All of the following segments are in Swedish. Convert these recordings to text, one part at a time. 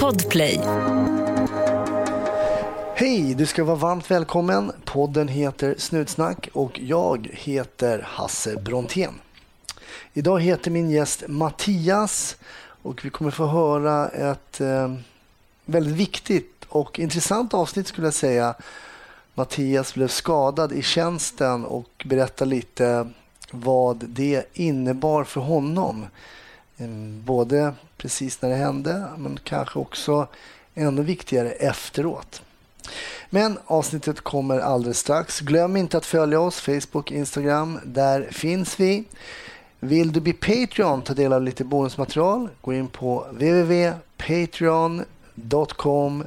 Podplay. Hej, du ska vara varmt välkommen. Podden heter Snutsnack och jag heter Hasse Brontén. Idag heter min gäst Mattias och vi kommer få höra ett eh, väldigt viktigt och intressant avsnitt skulle jag säga. Mattias blev skadad i tjänsten och berättar lite vad det innebar för honom. Eh, både precis när det hände men kanske också ännu viktigare efteråt. Men avsnittet kommer alldeles strax. Glöm inte att följa oss, Facebook, Instagram. Där finns vi. Vill du bli Patreon, ta del av lite bonusmaterial, gå in på www.patreon.com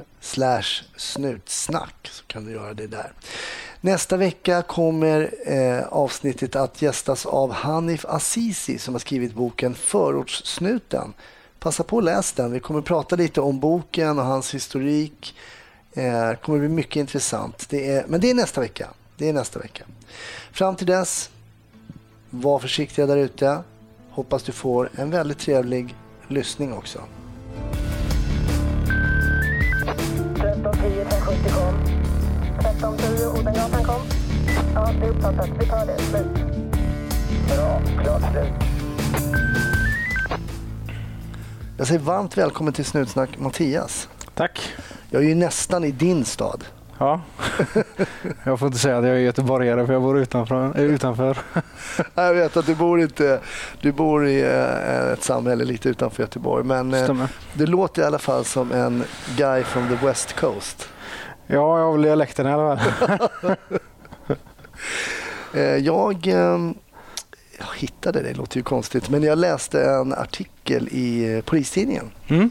snutsnack så kan du göra det där. Nästa vecka kommer eh, avsnittet att gästas av Hanif Azizi som har skrivit boken Förortssnuten. Passa på att läs den. Vi kommer prata lite om boken och hans historik. Det kommer bli mycket intressant. Det är, men det är nästa vecka. Det är nästa vecka. Fram till dess, var försiktiga där ute. Hoppas du får en väldigt trevlig lyssning också. 1310 1070 kom. 1310 Odengatan kom. Ja, det är uppfattat. Vi tar det. Slut. Bra. Klart slut. Jag säger varmt välkommen till Snutsnack Mattias. Tack. Jag är ju nästan i din stad. Ja. jag får inte säga att jag är göteborgare för jag bor utanför. eh, utanför. Jag vet att du bor, inte, du bor i eh, ett samhälle lite utanför Göteborg men eh, Stämmer. du låter i alla fall som en guy from the West Coast. Ja, jag har väl dialekten i alla fall. Eh, Jag, eh, jag hittade det, det låter ju konstigt, men jag läste en artikel i eh, Polistidningen Mm.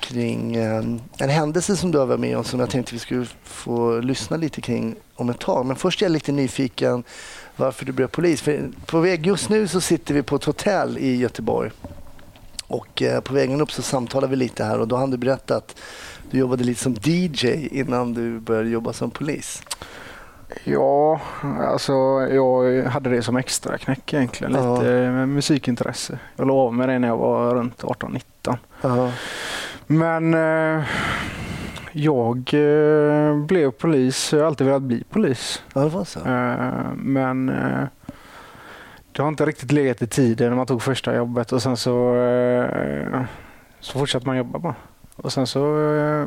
kring eh, en händelse som du har varit med om som jag tänkte vi skulle få lyssna lite kring om ett tag. Men först är jag lite nyfiken varför du blev polis. För på väg, just nu så sitter vi på ett hotell i Göteborg och eh, på vägen upp så samtalar vi lite här och då hann du berätta att du jobbade lite som DJ innan du började jobba som polis. Ja, alltså jag hade det som extra knäck egentligen. Lite med musikintresse. Jag la av med det när jag var runt 18-19. Ja. Men eh, jag eh, blev polis. Jag har alltid velat bli polis. Ja, det var så. Eh, men eh, det har inte riktigt legat i tiden när man tog första jobbet och sen så, eh, så fortsatte man jobba bara. Och sen så eh,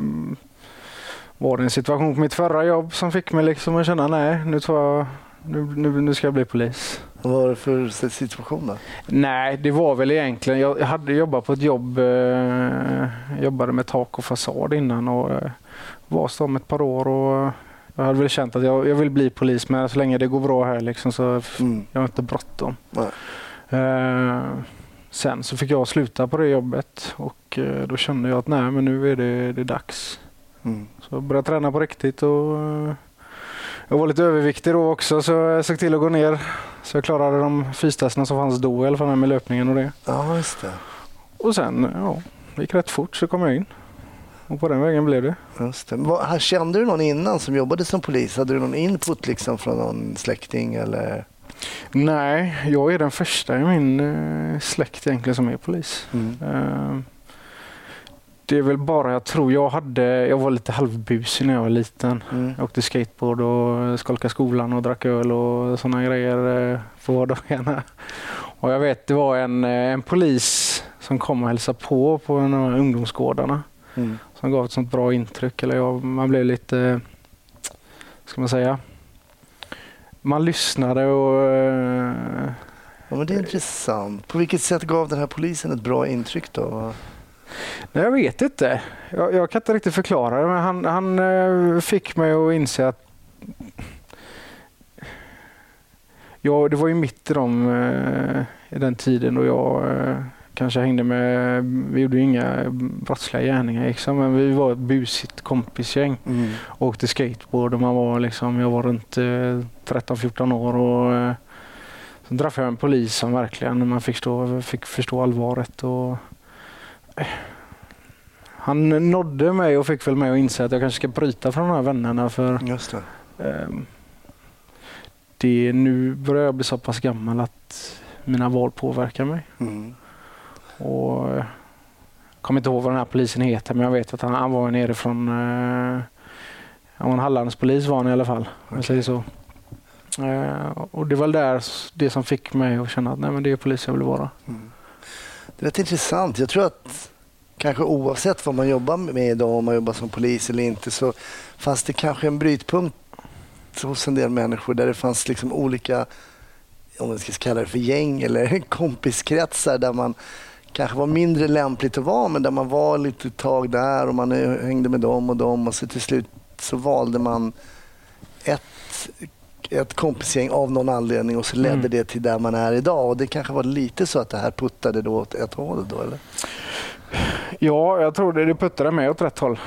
var det en situation på mitt förra jobb som fick mig liksom att känna nej, nu, tar jag, nu, nu, nu ska jag bli polis. Vad var det för situation då? Nej, det var väl egentligen, jag hade jobbat på ett jobb, eh, jobbade med tak och fasad innan och eh, var så om ett par år och jag hade väl känt att jag, jag vill bli polis men så länge det går bra här liksom så Mm. jag har inte bråttom. Eh, sen så fick jag sluta på det jobbet och eh, då kände jag att nej men nu är det, det är dags. Mm. Så jag började träna på riktigt och eh, jag var lite överviktig då också så jag såg till att gå ner. Så jag klarade de fystesterna som fanns då i alla fall med löpningen och det. Ja, just det. Och sen, ja, det gick rätt fort så kom jag in. Och på den vägen blev det. Just det. Kände du någon innan som jobbade som polis? Hade du någon input liksom från någon släkting? Eller? Nej, jag är den första i min eh, släkt egentligen som är polis. Mm. Eh, det är väl bara, jag tror jag hade, jag var lite halvbusig när jag var liten. Mm. Jag åkte skateboard och skolkade skolan och drack öl och sådana grejer eh, på vardagarna. Och jag vet det var en, eh, en polis som kom och hälsade på på en av ungdomsgårdarna. Mm. som gav ett sånt bra intryck. Eller jag, man blev lite, ska man säga, man lyssnade och eh, Ja, men det är intressant. På vilket sätt gav den här polisen ett bra intryck då? nej, jag vet inte. Jag, jag kan inte riktigt förklara det, men han, han eh, fick mig att inse att ja, det var ju mitt i, de, eh, i den tiden då jag kanske hängde med, vi gjorde ju inga brottsliga gärningar liksom, men vi var ett busigt kompisgäng. Mm. åkte skateboard och man var liksom, jag var runt eh, 13-14 år och eh, så träffade jag en polis som verkligen man fick, stå, fick förstå allvaret och eh, han nådde mig och fick väl mig att inse att jag kanske ska bryta från de här vännerna för Just det. ehm, det, nu börjar jag bli så pass gammal att mina val påverkar mig. Mm. Och eh, kommer inte ihåg vad den här polisen heter, men jag vet att han, han var nere från eh, han var en Hallandspolis var han i alla fall. Om jag säger så. Eh, och det var där det som fick mig att känna att nej, men det är polis jag vill vara. Det är rätt intressant. Jag tror att kanske oavsett vad man jobbar med idag, om man jobbar som polis eller inte, så fanns det kanske en brytpunkt hos en del människor där det fanns liksom olika, om man ska kalla det för gäng eller kompiskretsar där man kanske var mindre lämpligt att vara, men där man var lite tag där och man hängde med dem och dem och så till slut så valde man ett, ett kompisgäng av någon anledning och så ledde Mm. det till där man är idag. Och det kanske var lite så att det här puttade då åt ett håll då eller? Ja, jag tror det, det puttade mig åt rätt håll.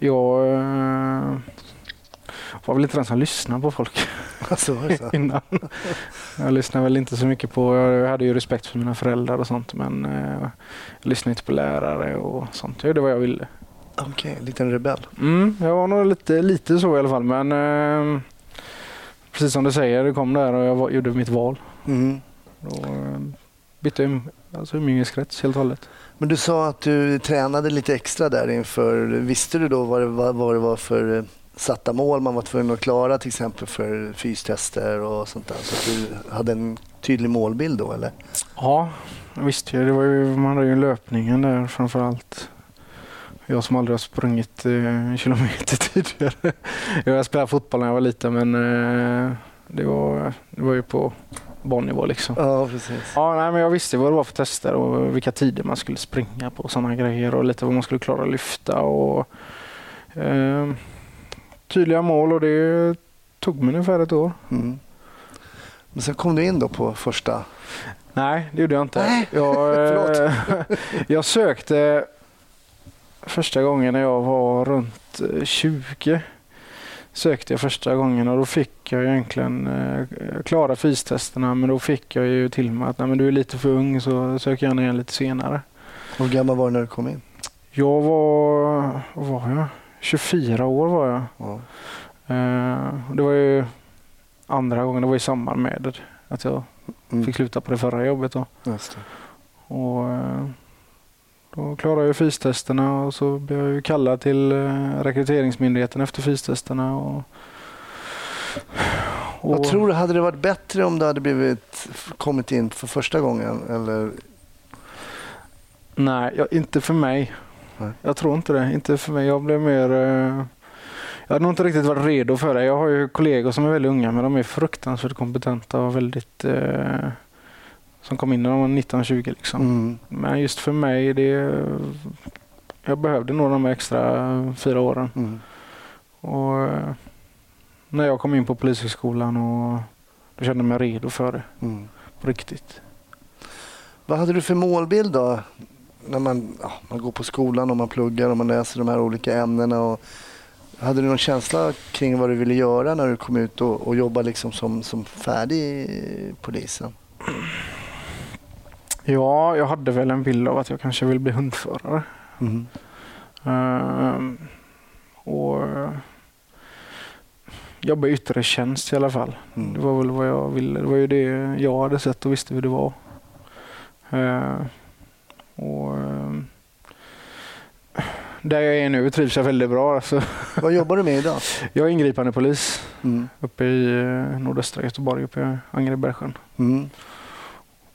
Jag eh, var väl inte den som lyssnade på folk så? innan. Jag lyssnade väl inte så mycket på, jag hade ju respekt för mina föräldrar och sånt men eh, jag lyssnade inte på lärare och sånt. Jag gjorde vad jag ville. Okej, en liten rebell. Mm, jag var nog lite, lite så i alla fall men eh, precis som du säger, det kom där och jag var, gjorde mitt val. Mm. Då eh, bytte jag alltså, umgängeskrets helt och hållet. Men du sa att du tränade lite extra där inför. Visste du då vad det var, vad det var för satta mål man var tvungen att klara till exempel för fystester och sånt där? Så att du hade en tydlig målbild då eller? Ja, visst. Det var ju, man hade ju löpningen där framför allt. Jag som aldrig har sprungit eh, en kilometer tidigare. Jag spelade fotboll när jag var liten men eh, det, var, det var ju på barnnivå liksom. Ja, precis. Ja, nej, men jag visste vad det var för tester och vilka tider man skulle springa på och sådana grejer och lite vad man skulle klara att lyfta och eh, tydliga mål och det tog mig ungefär ett år. Mm. Men sen kom du in då på första. Nej, det gjorde jag inte. Nej, Jag, eh, jag sökte första gången när jag var runt eh, 20. Sökte jag första gången och då fick jag egentligen eh, klara fystesterna men då fick jag ju till mig att Nej, men du är lite för ung så sök gärna igen lite senare. Hur gammal var du när du kom in? Jag var, vad var jag? 24 år var jag. Ja. Eh, det var ju andra gången, det var i samband med att jag Mm. fick sluta på det förra jobbet. Då. Och, eh, då klarade jag fystesterna och så blev jag kallad till eh, rekryteringsmyndigheten efter fystesterna. Och, och, Vad tror du, hade det varit bättre om du hade blivit, kommit in för första gången? Eller? Nej, jag, inte för mig. Jag tror inte det. Inte för mig. Jag blev mer... Eh, jag hade nog inte riktigt varit redo för det. Jag har ju kollegor som är väldigt unga men de är fruktansvärt kompetenta och väldigt... Eh, som kom in när de var 19-20 liksom. Mm. Men just för mig, det... Jag behövde nog de extra fyra åren. Mm. Och eh, när jag kom in på Polishögskolan och då kände jag mig redo för det Mm. på riktigt. Vad hade du för målbild då? När man, ja, man går på skolan och man pluggar och man läser de här olika ämnena. Och, hade du någon känsla kring vad du ville göra när du kom ut och, och jobba liksom som, som färdig polisen? Ja, jag hade väl en bild av att jag kanske vill bli hundförare. Mm. Ehm, och eh, jobba i yttre tjänst i alla fall. Det Mm. var väl vad jag ville. Det var ju det jag hade sett och visste hur det var. Ehm, och ehm, där jag är nu trivs jag väldigt bra. Alltså, Vad jobbar du med idag? jag är ingripande polis Mm. uppe i eh, nordöstra Göteborg, uppe i Angerebergsjön. Mm.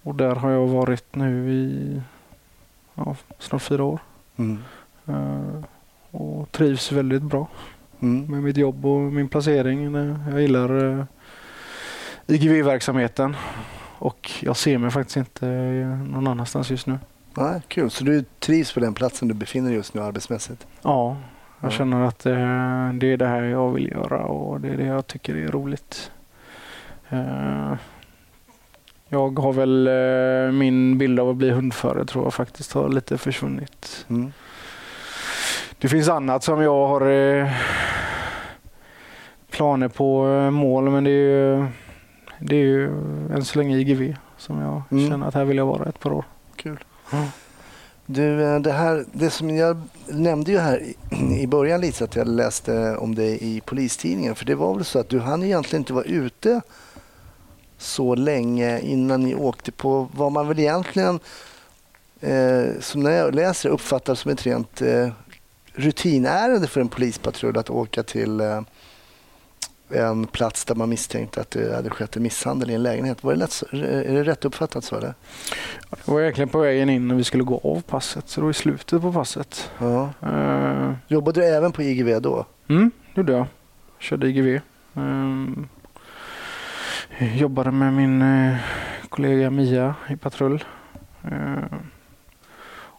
Och där har jag varit nu i ja, snart fyra år. Mm. Eh, och trivs väldigt bra Mm. med mitt jobb och min placering. Eh, Jag gillar uh, IGV-verksamheten och jag ser mig faktiskt inte någon annanstans just nu. Nej, kul. Så du trivs på den platsen du befinner dig just nu arbetsmässigt? Ja, jag Ja. känner att eh, det är det här jag vill göra och det är det jag tycker är roligt. Eh, jag har väl eh, min bild av att bli hundförare tror jag faktiskt har lite försvunnit. Mm. Det finns annat som jag har planer på mål men det är ju, det är ju än så länge IGV som jag Mm. känner att här vill jag vara ett par år. Kul. Du, eh, det, här, det som jag nämnde ju här i- början Lisa, att jag läste om dig i Polistidningen. För det var väl så att du hann egentligen inte vara ute så länge innan ni åkte på vad man väl egentligen eh, som när jag läser uppfattar som ett rent eh, rutinärende för en polispatrull att åka till eh, en plats där man misstänkte att det hade skett en misshandel i en lägenhet. Var det lätt, är det rätt uppfattat så? Eller? Det var egentligen på vägen in när vi skulle gå av passet, så det var i slutet på passet. Ja. Eh, Jobbade du även på IGV då? Mm, det gjorde jag. Körde IGV. Ehm, jobbade med min eh, kollega Mia i patrull.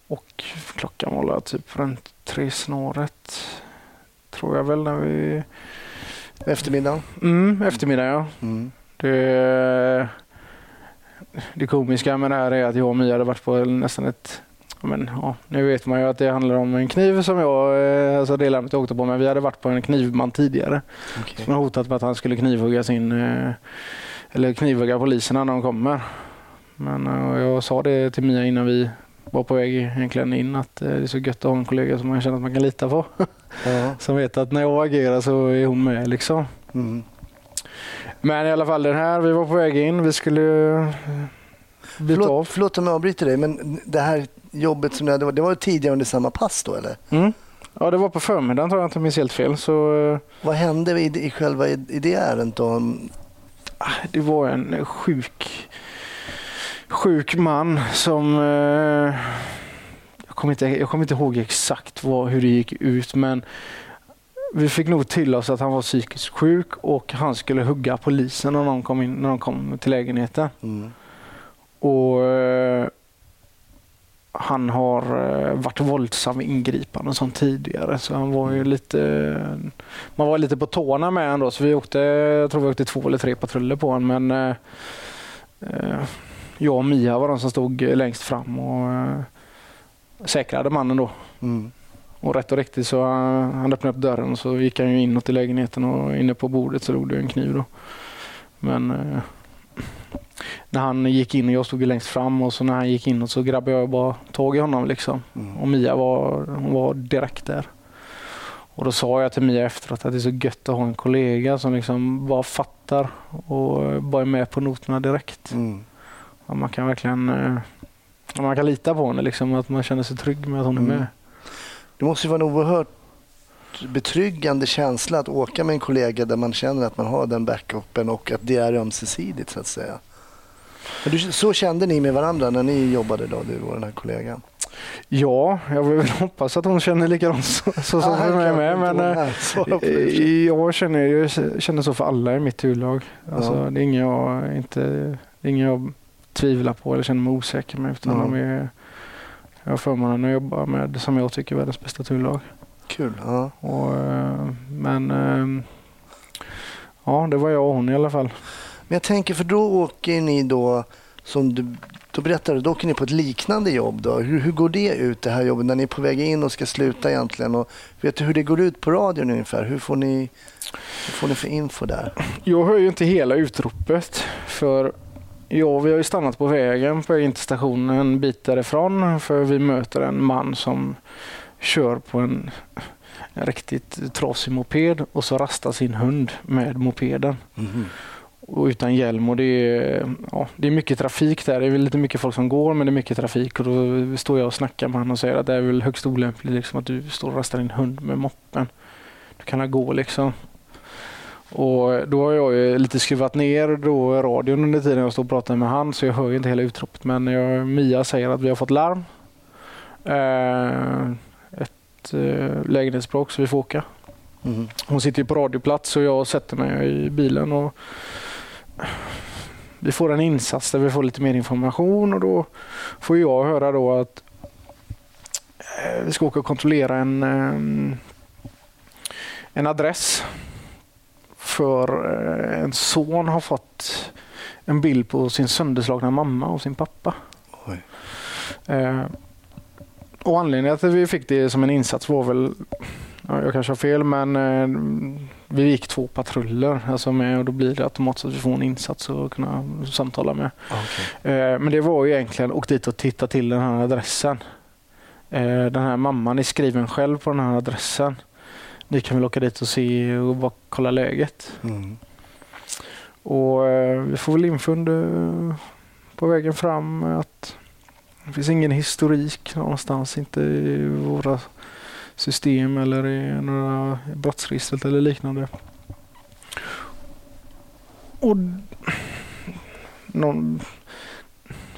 Och klockan var typ runt tre snåret. Tror jag väl när vi... Eftermiddagen? Mm, eftermiddag ja. Mm. Det, det komiska med det här är att jag och Mia hade varit på nästan ett men, ja, nu vet man ju att det handlar om en kniv som jag, eh, alltså det landet jag åkte på, men vi hade varit på en knivman tidigare. Okej. Som har hotat med att han skulle knivhugga sin, eh, eller knivhugga poliserna när de kommer. Men eh, jag sa det till Mia innan vi var på väg egentligen in att eh, det är så gött att ha en kollega som man känner att man kan lita på. Ja. Som vet att när jag agerar så är hon med liksom. Mm. Men i alla fall den här, vi var på väg in. Vi skulle eh, byta av. Förlåt, förlåt om jag avbryter dig, men det här jobbet som du hade, det var tidigare under samma pass då eller? Mm. Ja, det var på förmiddagen tror jag inte minns helt fel. Så, eh, Vad hände i, i själva i, i det ärendet då? ah, det var en sjuk, sjuk man som... Eh, jag, kommer inte, jag kommer inte ihåg exakt vad, hur det gick ut men vi fick nog till oss att han var psykiskt sjuk och han skulle hugga polisen när de kom, in, när de kom till lägenheten. Mm. Och eh, han har eh, varit våldsam vid ingripanden som tidigare så han var ju lite man var lite på tårna med honom då så vi åkte, jag tror vi åkte två eller tre patruller på honom men eh, jag och Mia var de som stod längst fram och eh, säkrade mannen då. Mm. Och rätt och riktigt så eh, han öppnade upp dörren och så gick han ju inåt i lägenheten och inne på bordet så låg det en kniv då. Men eh, när han gick in och jag stod ju längst fram och så när han gick inåt så grabbade jag bara tag i honom liksom. Mm. Och Mia var, hon var direkt där. Och då sa jag till Mia efteråt att det är så gött att ha en kollega som liksom bara fattar och bara är med på noterna direkt. Mm. Och man kan verkligen eh, man kan lita på henne liksom, att man känner sig trygg med att hon är Mm. med. Det måste ju vara en oerhört betryggande känsla att åka med en kollega där man känner att man har den backupen och att det är ömsesidigt så att säga. Du, så kände ni med varandra när ni jobbade då, du och den här kollegan? Ja, jag vill väl hoppas att hon känner likadant så, så som Ja, för mig kanske med. Men, hon eh, här eh, jag, känner, jag känner så för alla i mitt huvudlag. Alltså, Ja. Det är inget jag, inte, det är inget jag tvivlar på eller känner mig osäker med. Utan Ja. de är, jag har förmånen att jobba med som jag tycker är världens bästa turlag. Kul. Ja. Och, eh, men eh, ja, det var jag och hon i alla fall. Men jag tänker, för då åker ni då, som du då berättar du, då åker ni på ett liknande jobb. Då. Hur, hur går det ut, det här jobbet, när ni är på väg in och ska sluta egentligen? Och vet du hur det går ut på radion ungefär? Hur får ni, hur får ni för info där? Jag hör ju inte hela utropet för ja, vi har ju stannat på vägen på väg in till stationen en bit därifrån för vi möter en man som kör på en, en riktigt trasig moped och så rastar sin hund med mopeden och utan hjälm och det är, ja, det är mycket trafik där. Det är väl lite mycket folk som går men det är mycket trafik och då står jag och snackar med honom och säger att det är väl högst olämpligt liksom, att du står och rastar din hund med moppen. Du kan ha gå liksom. Och då har jag ju lite skruvat ner då radion under tiden jag står och pratar med han så jag hör ju inte hela utropet men jag, Mia säger att vi har fått larm. Eh, ett eh, lägenhetsbråk så vi får åka. Mm. Hon sitter ju på radioplats och jag sätter mig i bilen och vi får en insats där vi får lite mer information och då får jag höra då att eh, vi ska åka och kontrollera en, eh, en adress för eh, en son har fått en bild på sin sönderslagna mamma och sin pappa. Eh, och anledningen till att vi fick det som en insats var väl, ja, jag kanske har fel, men eh, vi gick två patruller alltså med och då blir det automatiskt att vi får en insats att kunna samtala med. Okay. Eh, men det var ju egentligen åk dit och titta till den här adressen. Eh, den här mamman är skriven själv på den här adressen. Ni kan väl åka dit och se och bara kolla läget. Mm. Och eh, vi får väl infund på vägen fram att det finns ingen historik någonstans, inte i våra system eller i några brottsregistret eller liknande. Och någon,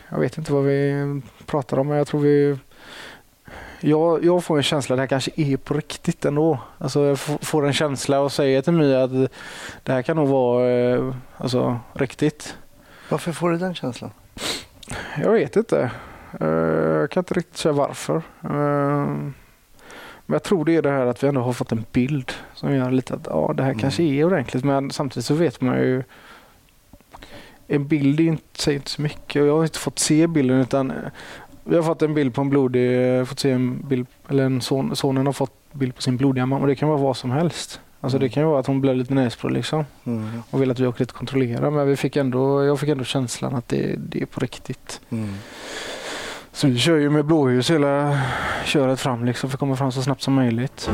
jag vet inte vad vi pratar om, men jag tror vi jag, jag får en känsla att det här kanske är på riktigt ändå. Alltså jag får en känsla och säger till mig att det här kan nog vara eh, alltså, riktigt. Varför får du den känslan? Jag vet inte. Eh, Jag kan inte riktigt säga varför. Eh, Men jag tror det är det här att vi ändå har fått en bild som gör lite att ja, det här Mm. kanske är ordentligt. Men samtidigt så vet man ju en bild är inte, säger inte så mycket. Jag har inte fått se bilden utan vi har fått en bild på en blodig, fått se en bild, eller en son, sonen har fått bild på sin blodiga mamma och det kan vara vad som helst. Alltså det Mm. kan ju vara att hon blöder lite näsblod liksom Mm. och vill att vi åker dit och kontrollerar men vi fick ändå, jag fick ändå känslan att det, det är på riktigt. Mm. Så vi kör ju med blåljus hela köret fram liksom för att komma fram så snabbt som möjligt.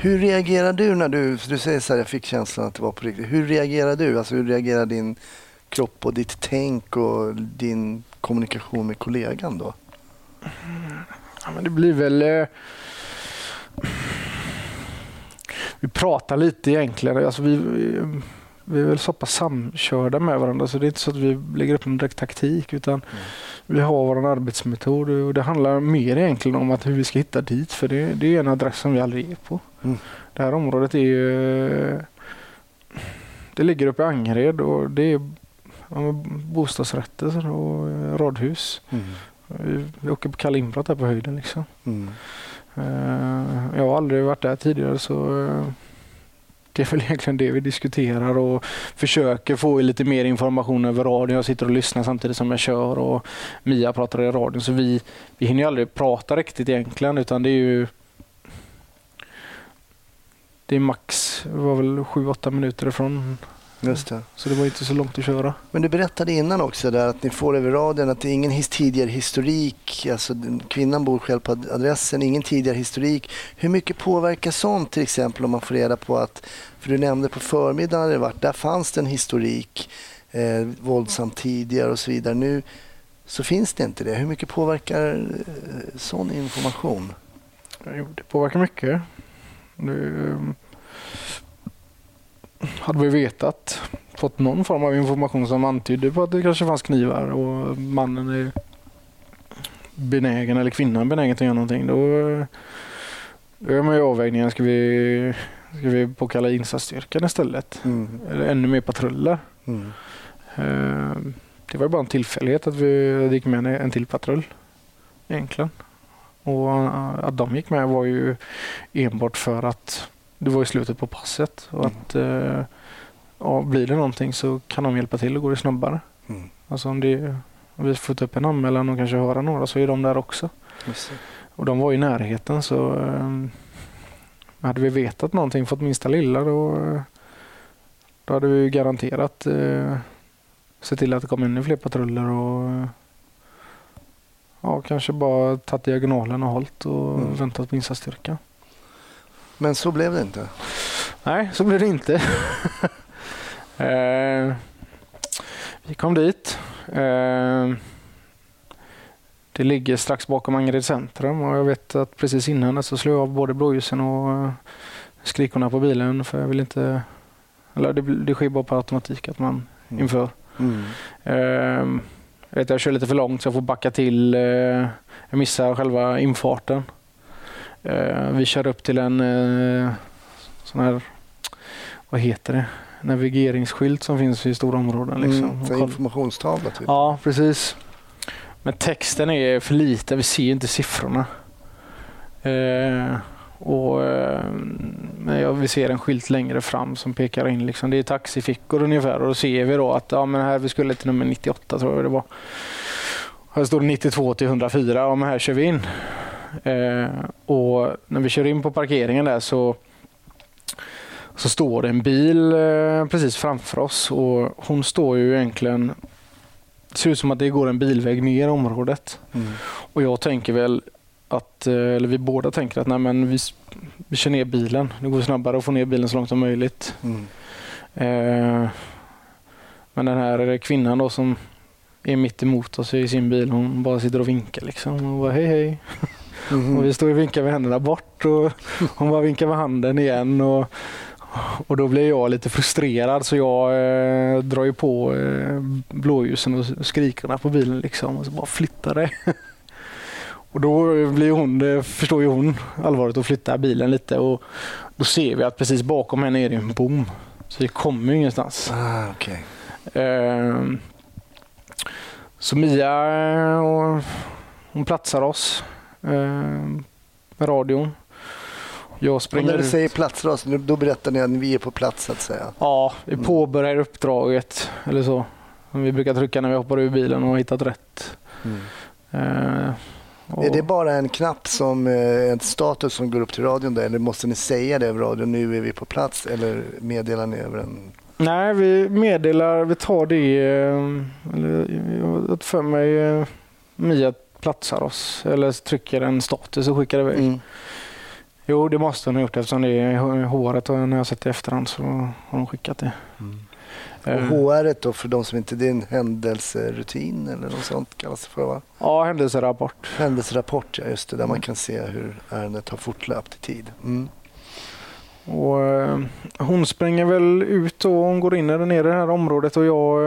Hur reagerar du när du, du säger så här, jag fick känslan att det var på riktigt. Hur reagerar du? Alltså hur reagerar din kropp och ditt tänk och din kommunikation med kollegan då? Ja, men det blir väl... Eh, vi pratar lite egentligen. Alltså vi, vi, vi är väl så pass samkörda med varandra så det är inte så att vi lägger upp en direkt taktik utan vi har vår arbetsmetod och det handlar mer egentligen om att hur vi ska hitta dit för det, det är en adress som vi aldrig är på. Mm. Det här området är ju... Det ligger uppe i Angered och det är bostadsrätter och eh, radhus. Vi, vi åker på kalla inbrott här på höjden liksom. Mm. Eh, jag har aldrig varit där tidigare så eh, det är väl egentligen det vi diskuterar och försöker få lite mer information över radion. Jag sitter och lyssnar samtidigt som jag kör och Mia pratar i radion så vi, vi hinner ju aldrig prata riktigt egentligen utan det är ju det är max, var väl 7-8 minuter ifrån Just det. så det var inte så långt att köra. Men du berättade innan också där att ni får över radion att det är ingen his- tidigare historik. Alltså kvinnan bor själv på ad- adressen, ingen tidigare historik. Hur mycket påverkar sånt till exempel om man får reda på att, för du nämnde på förmiddagen hade det varit, där fanns det en historik eh, våldsamt tidigare och så vidare. Nu så finns det inte det. Hur mycket påverkar eh, sån information? Jo, det påverkar mycket. Det, hade vi vetat, fått någon form av information som antydde på att det kanske fanns knivar och mannen är benägen eller kvinnan benägen att göra någonting. Då, då gör man ju avvägningen. Ska vi, ska vi påkalla insatsstyrkan istället? Mm. Eller ännu mer patruller? Mm. Eh, Det var bara en tillfällighet att vi gick med en till patrull egentligen. Och eh, att de gick med var ju enbart för att det var i slutet på passet och Mm. att eh, ja, blir det någonting så kan de hjälpa till och går det snabbare. Mm. Alltså om, det, om vi får ta upp en anmälan och kanske höra några så är de där också. Och de var i närheten så eh, hade vi vetat någonting, fått minsta lilla då, då hade vi garanterat eh, se till att det kom ännu fler patruller och ja, kanske bara tagit diagonalen och hållit och Mm. väntat på insatsstyrkan. Men så blev det inte. Nej, så blev det inte. eh, vi kom dit. Eh, det ligger strax bakom Angered centrum och jag vet att precis innan så slog jag av både blåljusen och eh, skrikorna på bilen för jag vill inte... Eller det, det sker bara på automatik att man Mm. inför. Mm. Eh, jag, vet, jag kör lite för långt så jag får backa till. Eh, jag missar själva infarten. Eh, vi kör upp till en eh, sån här, vad heter det, navigeringsskylt som finns i stora områden. Liksom. Mm. Informationstavla typ. Ja, precis. Men texten är för liten, vi ser inte siffrorna. Eh, och, eh, ja, vi ser en skylt längre fram som pekar in. Liksom. Det är taxifickor ungefär och då ser vi då att ja, men här vi skulle till nummer 98 tror jag det var. Här står det 92 till 104, ja men här kör vi in. Eh, och när vi kör in på parkeringen där så så står det en bil eh, precis framför oss och hon står ju egentligen det ser ut som att det går en bilväg ner i området. Mm. Och jag tänker väl att, eh, eller vi båda tänker att nej men vi, vi kör ner bilen. Det går snabbare att få ner bilen så långt som möjligt. Mm. Eh, men den här kvinnan då som är mitt emot oss i sin bil. Hon bara sitter och vinkar liksom. Och bara, hej hej. Mhm. Och vi står och vinkar med händerna bort och hon bara vinkar med handen igen. Och, och då blir jag lite frustrerad så jag eh, drar ju på eh, blåljusen och skrikerna på bilen liksom och så bara flyttar det. Och då blir hon, det förstår ju hon allvaret och flyttar bilen lite och då ser vi att precis bakom henne är det en bom. Så vi kommer ju ingenstans. Ah, okej. Ehm, Så Mia eh, och hon platsar oss med radion. Jag springer när du ut. säger platser, alltså, då berättar ni att vi är på plats så att säga. Ja, vi påbörjar uppdraget eller så. Vi brukar trycka när vi hoppar ur bilen och har hittat rätt. Ehm, och- Är det bara en knapp som eh, en status som går upp till radion där, eller måste ni säga det över radion, nu är vi på plats, eller meddelar ni över en... Nej, vi meddelar, vi tar det, eh, eller jag har för mig eh, Mia platsar oss eller trycker en status och skickar iväg. Mm. Jo, det måste hon ha gjort eftersom det är håret och när jag sett i efterhand så har hon skickat det. Och Eh, HR då, för de som inte, det är en händelserutin eller något sånt kallas det för va? Ja, händelserapport. Händelserapport, ja just det, där man kan se hur ärendet har fortlöpt i tid. Mm. Och, eh, hon springer väl ut och hon går in ner i det här området och jag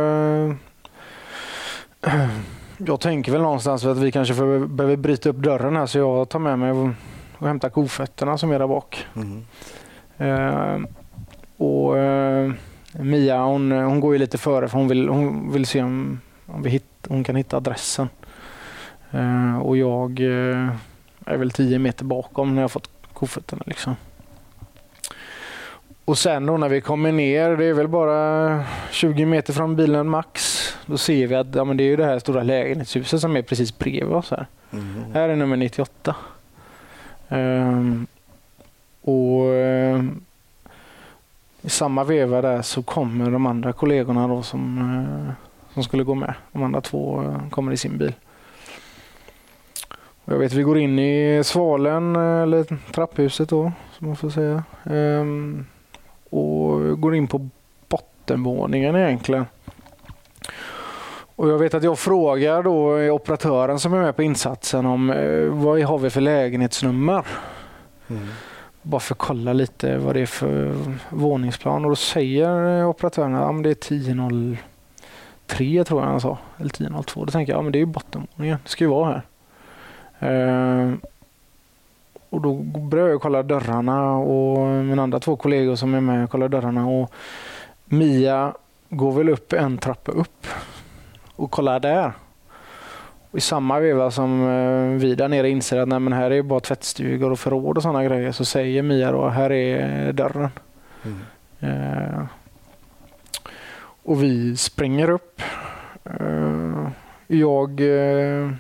eh, jag tänker väl någonstans att vi kanske får, behöver bryta upp dörren här så jag tar med mig och, och hämtar kofötterna som är där bak. Mm. Eh, och eh, Mia hon, hon går ju lite före för hon vill, hon vill se om, om vi hitt, hon kan hitta adressen. Eh, och jag eh, är väl 10 meter bakom när jag fått kofötterna. Liksom. Och sen då när vi kommer ner, det är väl bara 20 meter från bilen max. Då ser vi att ja, men det är ju det här stora lägenhetshuset som är precis bredvid oss här. Mm. Här är nummer 98. Ehm, och ehm, i samma veva där så kommer de andra kollegorna då som, eh, som skulle gå med. De andra två eh, kommer i sin bil. Och jag vet vi går in i svalen eh, eller trapphuset då som man får säga. Ehm, och går in på bottenvåningen egentligen. Och jag vet att jag frågar då operatören som är med på insatsen om eh, vad har vi för lägenhetsnummer? Mm. Bara för att kolla lite vad det är för våningsplan. Och då säger eh, operatören att ja, det är 1003 tror jag han sa. Eller 1002. Då tänker jag ja, men det är bottenvåningen. Det ska ju vara här. Och då börjar jag kolla dörrarna och mina andra två kollegor som är med kollar dörrarna. Och Mia går väl upp en trappa upp och kollar där. Och I samma veva som eh, vi där nere inser att nej, här är bara tvättstugor och förråd och sådana grejer så säger Mia då här är dörren. Mm. Eh, och vi springer upp. Eh, jag eh,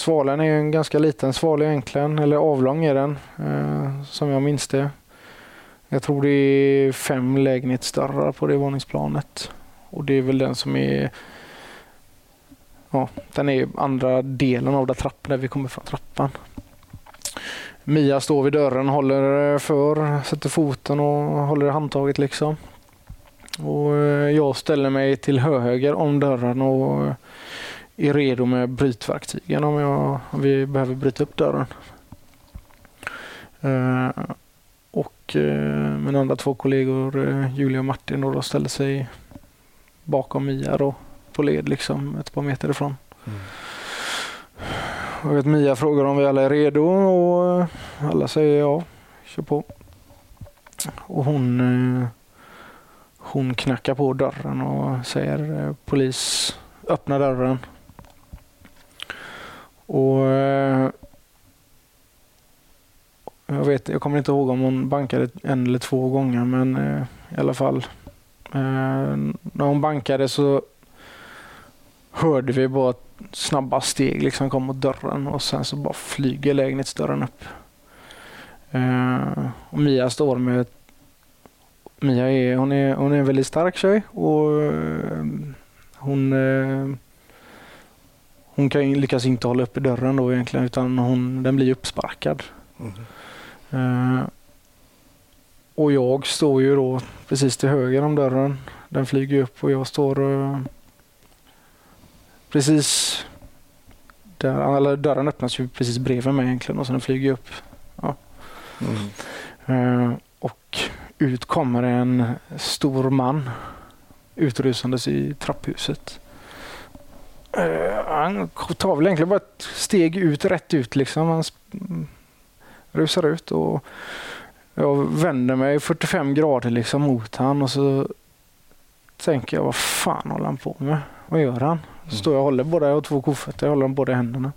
Svalen är en ganska liten sval egentligen, eller avlång är den eh, som jag minns det. Jag tror det är fem lägenhetsdörrar på det våningsplanet. Och det är väl den som är Ja, den är andra delen av trappan där vi kommer från trappan. Mia står vid dörren, håller eh, för, sätter foten och håller i handtaget liksom. Och eh, jag ställer mig till höger om dörren och eh, är redo med brytverktygen om, jag, om vi behöver bryta upp dörren. Eh, och eh, mina andra två kollegor, eh, Julia och Martin, då, då ställer sig bakom Mia då, på led liksom ett par meter ifrån. Mm. Jag vet Mia frågar om vi alla är redo och alla säger ja, kör på. Och hon, hon knackar på dörren och säger polis, öppna dörren. Och eh, jag, vet, jag kommer inte ihåg om hon bankade en eller två gånger men eh, i alla fall. Eh, när hon bankade så hörde vi bara snabba steg liksom kom mot dörren och sen så bara flyger lägenhetsdörren upp. Och Mia står med Mia är, hon är, hon är en väldigt stark tjej och hon eh, hon kan lyckas inte hålla uppe dörren då egentligen utan hon, den blir uppsparkad. Mm. Eh, och jag står ju då precis till höger om dörren. Den flyger upp och jag står eh, precis där, eller dörren öppnas ju precis bredvid mig egentligen och sen flyger jag upp. Mm. Eh, och ut kommer en stor man utrusandes i trapphuset. Eh, han tar väl egentligen bara ett steg ut, rätt ut liksom. Han mm, rusar ut och jag vänder mig 45 grader liksom mot han och så tänker jag, vad fan håller han på med? Vad gör han? Så står jag och håller båda, jag har två kofötter, jag håller dem båda i händerna.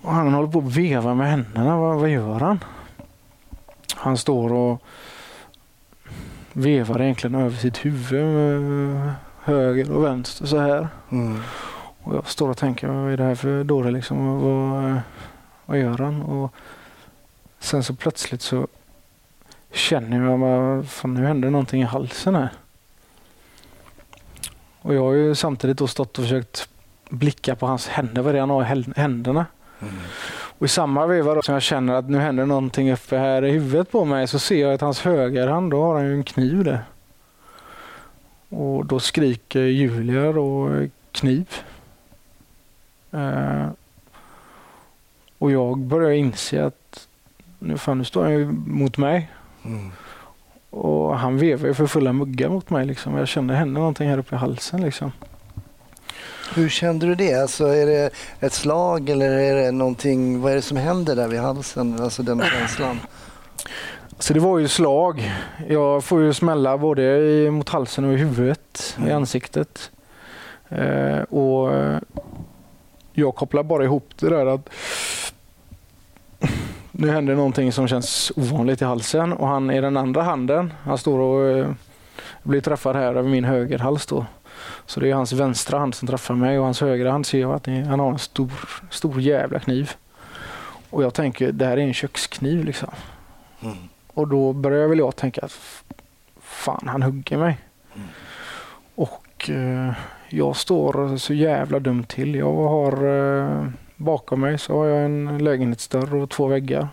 Och han håller på att veva med händerna. Vad, vad gör han? Han står och vevar egentligen över sitt huvud höger och vänster så här. Mm. Och jag står och tänker, vad är det här för dåre liksom? Vad, vad gör han? Och sen så plötsligt så känner jag bara, fan nu händer någonting i halsen här. Och jag har ju samtidigt då stått och försökt blicka på hans händer, vad är det han har i händerna? Mm. Och i samma veva som jag känner att nu händer någonting uppe här i huvudet på mig så ser jag att hans högerhand, då har han ju en kniv där. Och då skriker Julia då kniv. Eh, och jag börjar inse att nu, fan, nu står han ju mot mig. Mm. Och han vevar ju för fulla muggar mot mig. Liksom. Jag kände hände någonting här uppe i halsen. Liksom. Hur kände du det? Alltså, är det ett slag eller är det någonting, vad är det som händer där vid halsen? Alltså den känslan. Så det var ju slag. Jag får ju smälla både i, mot halsen och i huvudet, i Mm. ansiktet. Eh, och eh, jag kopplar bara ihop det där att nu händer någonting som känns ovanligt i halsen och han i den andra handen, han står och eh, blir träffad här över min högerhals då. Så det är hans vänstra hand som träffar mig och hans högra hand ser jag att han har en stor, stor jävla kniv. Och jag tänker, det här är en kökskniv liksom. Mm. Och då börjar väl jag tänka att fan, han hugger mig. Mm. Och eh, jag står så jävla dumt till. Jag har eh, bakom mig så har jag en lägenhetsdörr och två väggar.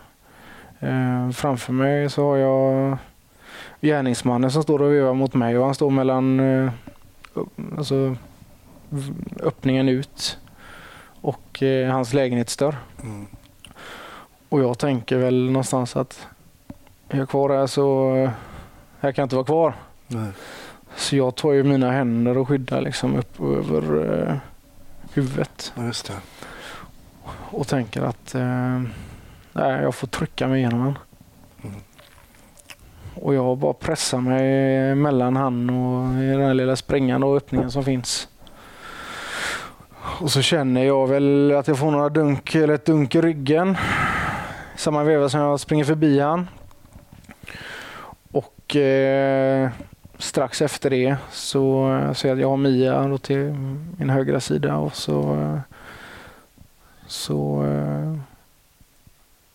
Eh, framför mig så har jag gärningsmannen som står och vevar mot mig och han står mellan eh, alltså, öppningen ut och eh, hans lägenhetsdörr. Mm. Och jag tänker väl någonstans att är jag kvar här så eh, här kan jag inte vara kvar. Nej. Så jag tar ju mina händer och skyddar liksom upp över eh, huvudet just det. och tänker att eh, nej, jag får trycka mig igenom den. Mm. Och jag bara pressar mig mellan han och i den här lilla springan och öppningen som finns. Och så känner jag väl att jag får några dunk, eller ett dunk i ryggen. I samma veva som jag springer förbi han. Och eh, strax efter det så eh, ser jag att jag har Mia då till min högra sida och så, så eh,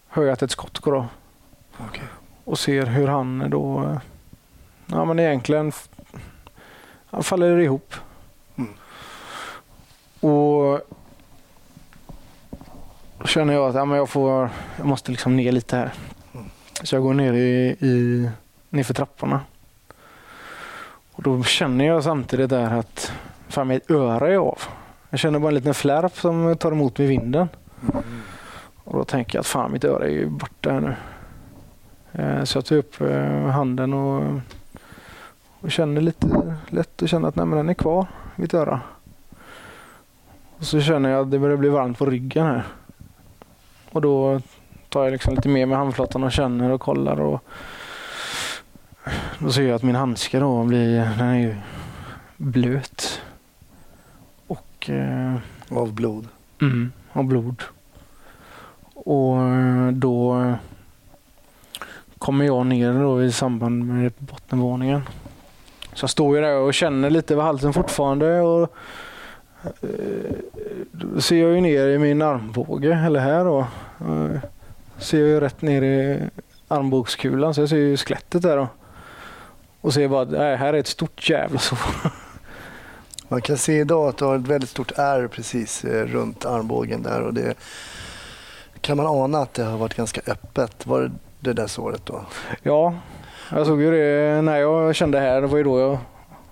hör jag att ett skott går av Okej. och ser hur han då, ja men egentligen, han faller ihop. Mm. Och då känner jag att ja, men jag, får, jag måste liksom ner lite här. Mm. Så jag går ner i, i, nerför trapporna. Och då känner jag samtidigt där att fan mitt öra är av. Jag känner bara en liten flärp som tar emot i vinden. Mm. Och då tänker jag att fan mitt öra är ju borta här nu. Eh, Så jag tar upp eh, handen och, och känner lite lätt och känner att nej, men den är kvar, mitt öra. Och så känner jag att det börjar bli varmt på ryggen här. Och då tar jag liksom lite mer med handflatan och känner och kollar. Och då ser jag att min handske då blir, den är ju blöt. Och eh, Av blod. Mm, och blod. Och eh, då eh, kommer jag ner då i samband med bottenvåningen. Så jag står ju där och känner lite över halsen fortfarande. Och, eh, då ser jag ju ner i min armbåge, eller här då. Eh, ser jag ju rätt ner i armbågskulan så jag ser ju skelettet där då. Och ser bara, nej, här är ett stort jävla sår. Man kan se idag att du har ett väldigt stort ärr precis eh, runt armbågen där och det kan man ana att det har varit ganska öppet. Var det det där såret då? Ja, jag såg ju det när jag kände här. Det var ju då jag...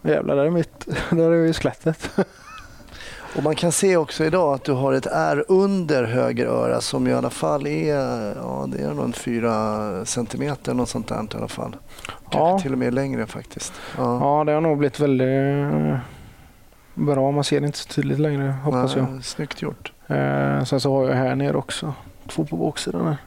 Jävlar, där är mitt... Där är ju skelettet. Och man kan se också idag att du har ett R under höger öra som i alla fall är, ja, det är nog 4 centimeter, något sånt där i alla fall. Kanske Ja. till och med längre faktiskt. Ja. Ja, det har nog blivit väldigt eh, bra. Man ser det inte så tydligt längre hoppas jag. Ja, Snyggt gjort. Eh, sen så har jag här nere också. Två på baksidan här.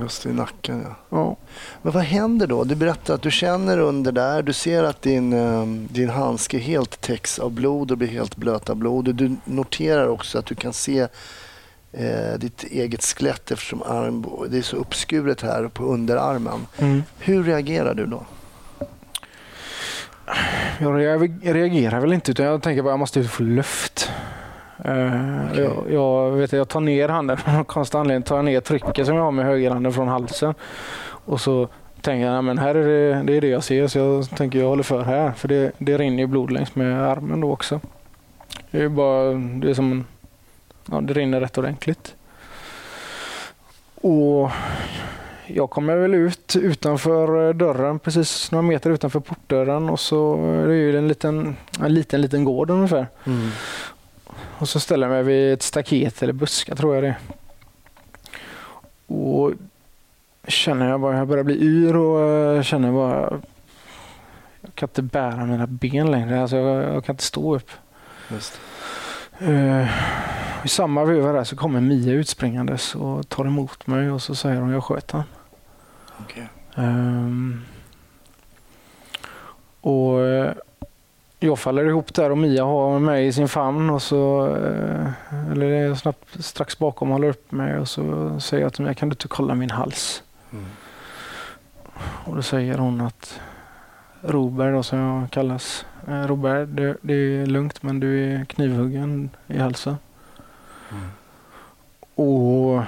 Just i nacken ja. Ja. Men vad händer då? Du berättar att du känner under där. Du ser att din, eh, din handske helt täcks av blod och blir helt blöt av blod. Du noterar också att du kan se eh, ditt eget skelett eftersom arm, det är så uppskuret här på underarmen. Mm. Hur reagerar du då? Jag rea- reagerar väl inte utan jag tänker bara jag måste få luft. Eh, Okej. jag, jag, vet, jag tar ner handen av konstig anledning. Tar ner trycket som jag har med högerhanden från halsen. Och så tänker jag, "Nej, men här är det, det är det jag ser så jag tänker jag håller för här. För det, det rinner ju blod längs med armen då också. Det är bara, det är som ja, det rinner rätt ordentligt. Och jag kommer väl ut utanför dörren, precis några meter utanför portdörren och så är det ju en liten, en liten, liten gård ungefär. Och så ställer jag mig vid ett staket eller buskar tror jag det. Och känner jag bara, jag börjar bli yr och eh, känner bara, jag kan inte bära mina ben längre. Alltså jag, jag kan inte stå upp. Just. Eh, I samma veva där så kommer Mia utspringandes och tar emot mig och så säger hon jag sköt han. Okej. Ehm, och eh, jag faller ihop där och Mia har mig i sin famn och så eh, eller är snabbt strax bakom håller upp mig och så säger jag till Mia kan du inte kolla min hals? Mm. Och då säger hon att Robert då, som jag kallas. Eh, Robert, det, det är lugnt men du är knivhuggen i halsen. Mm. Och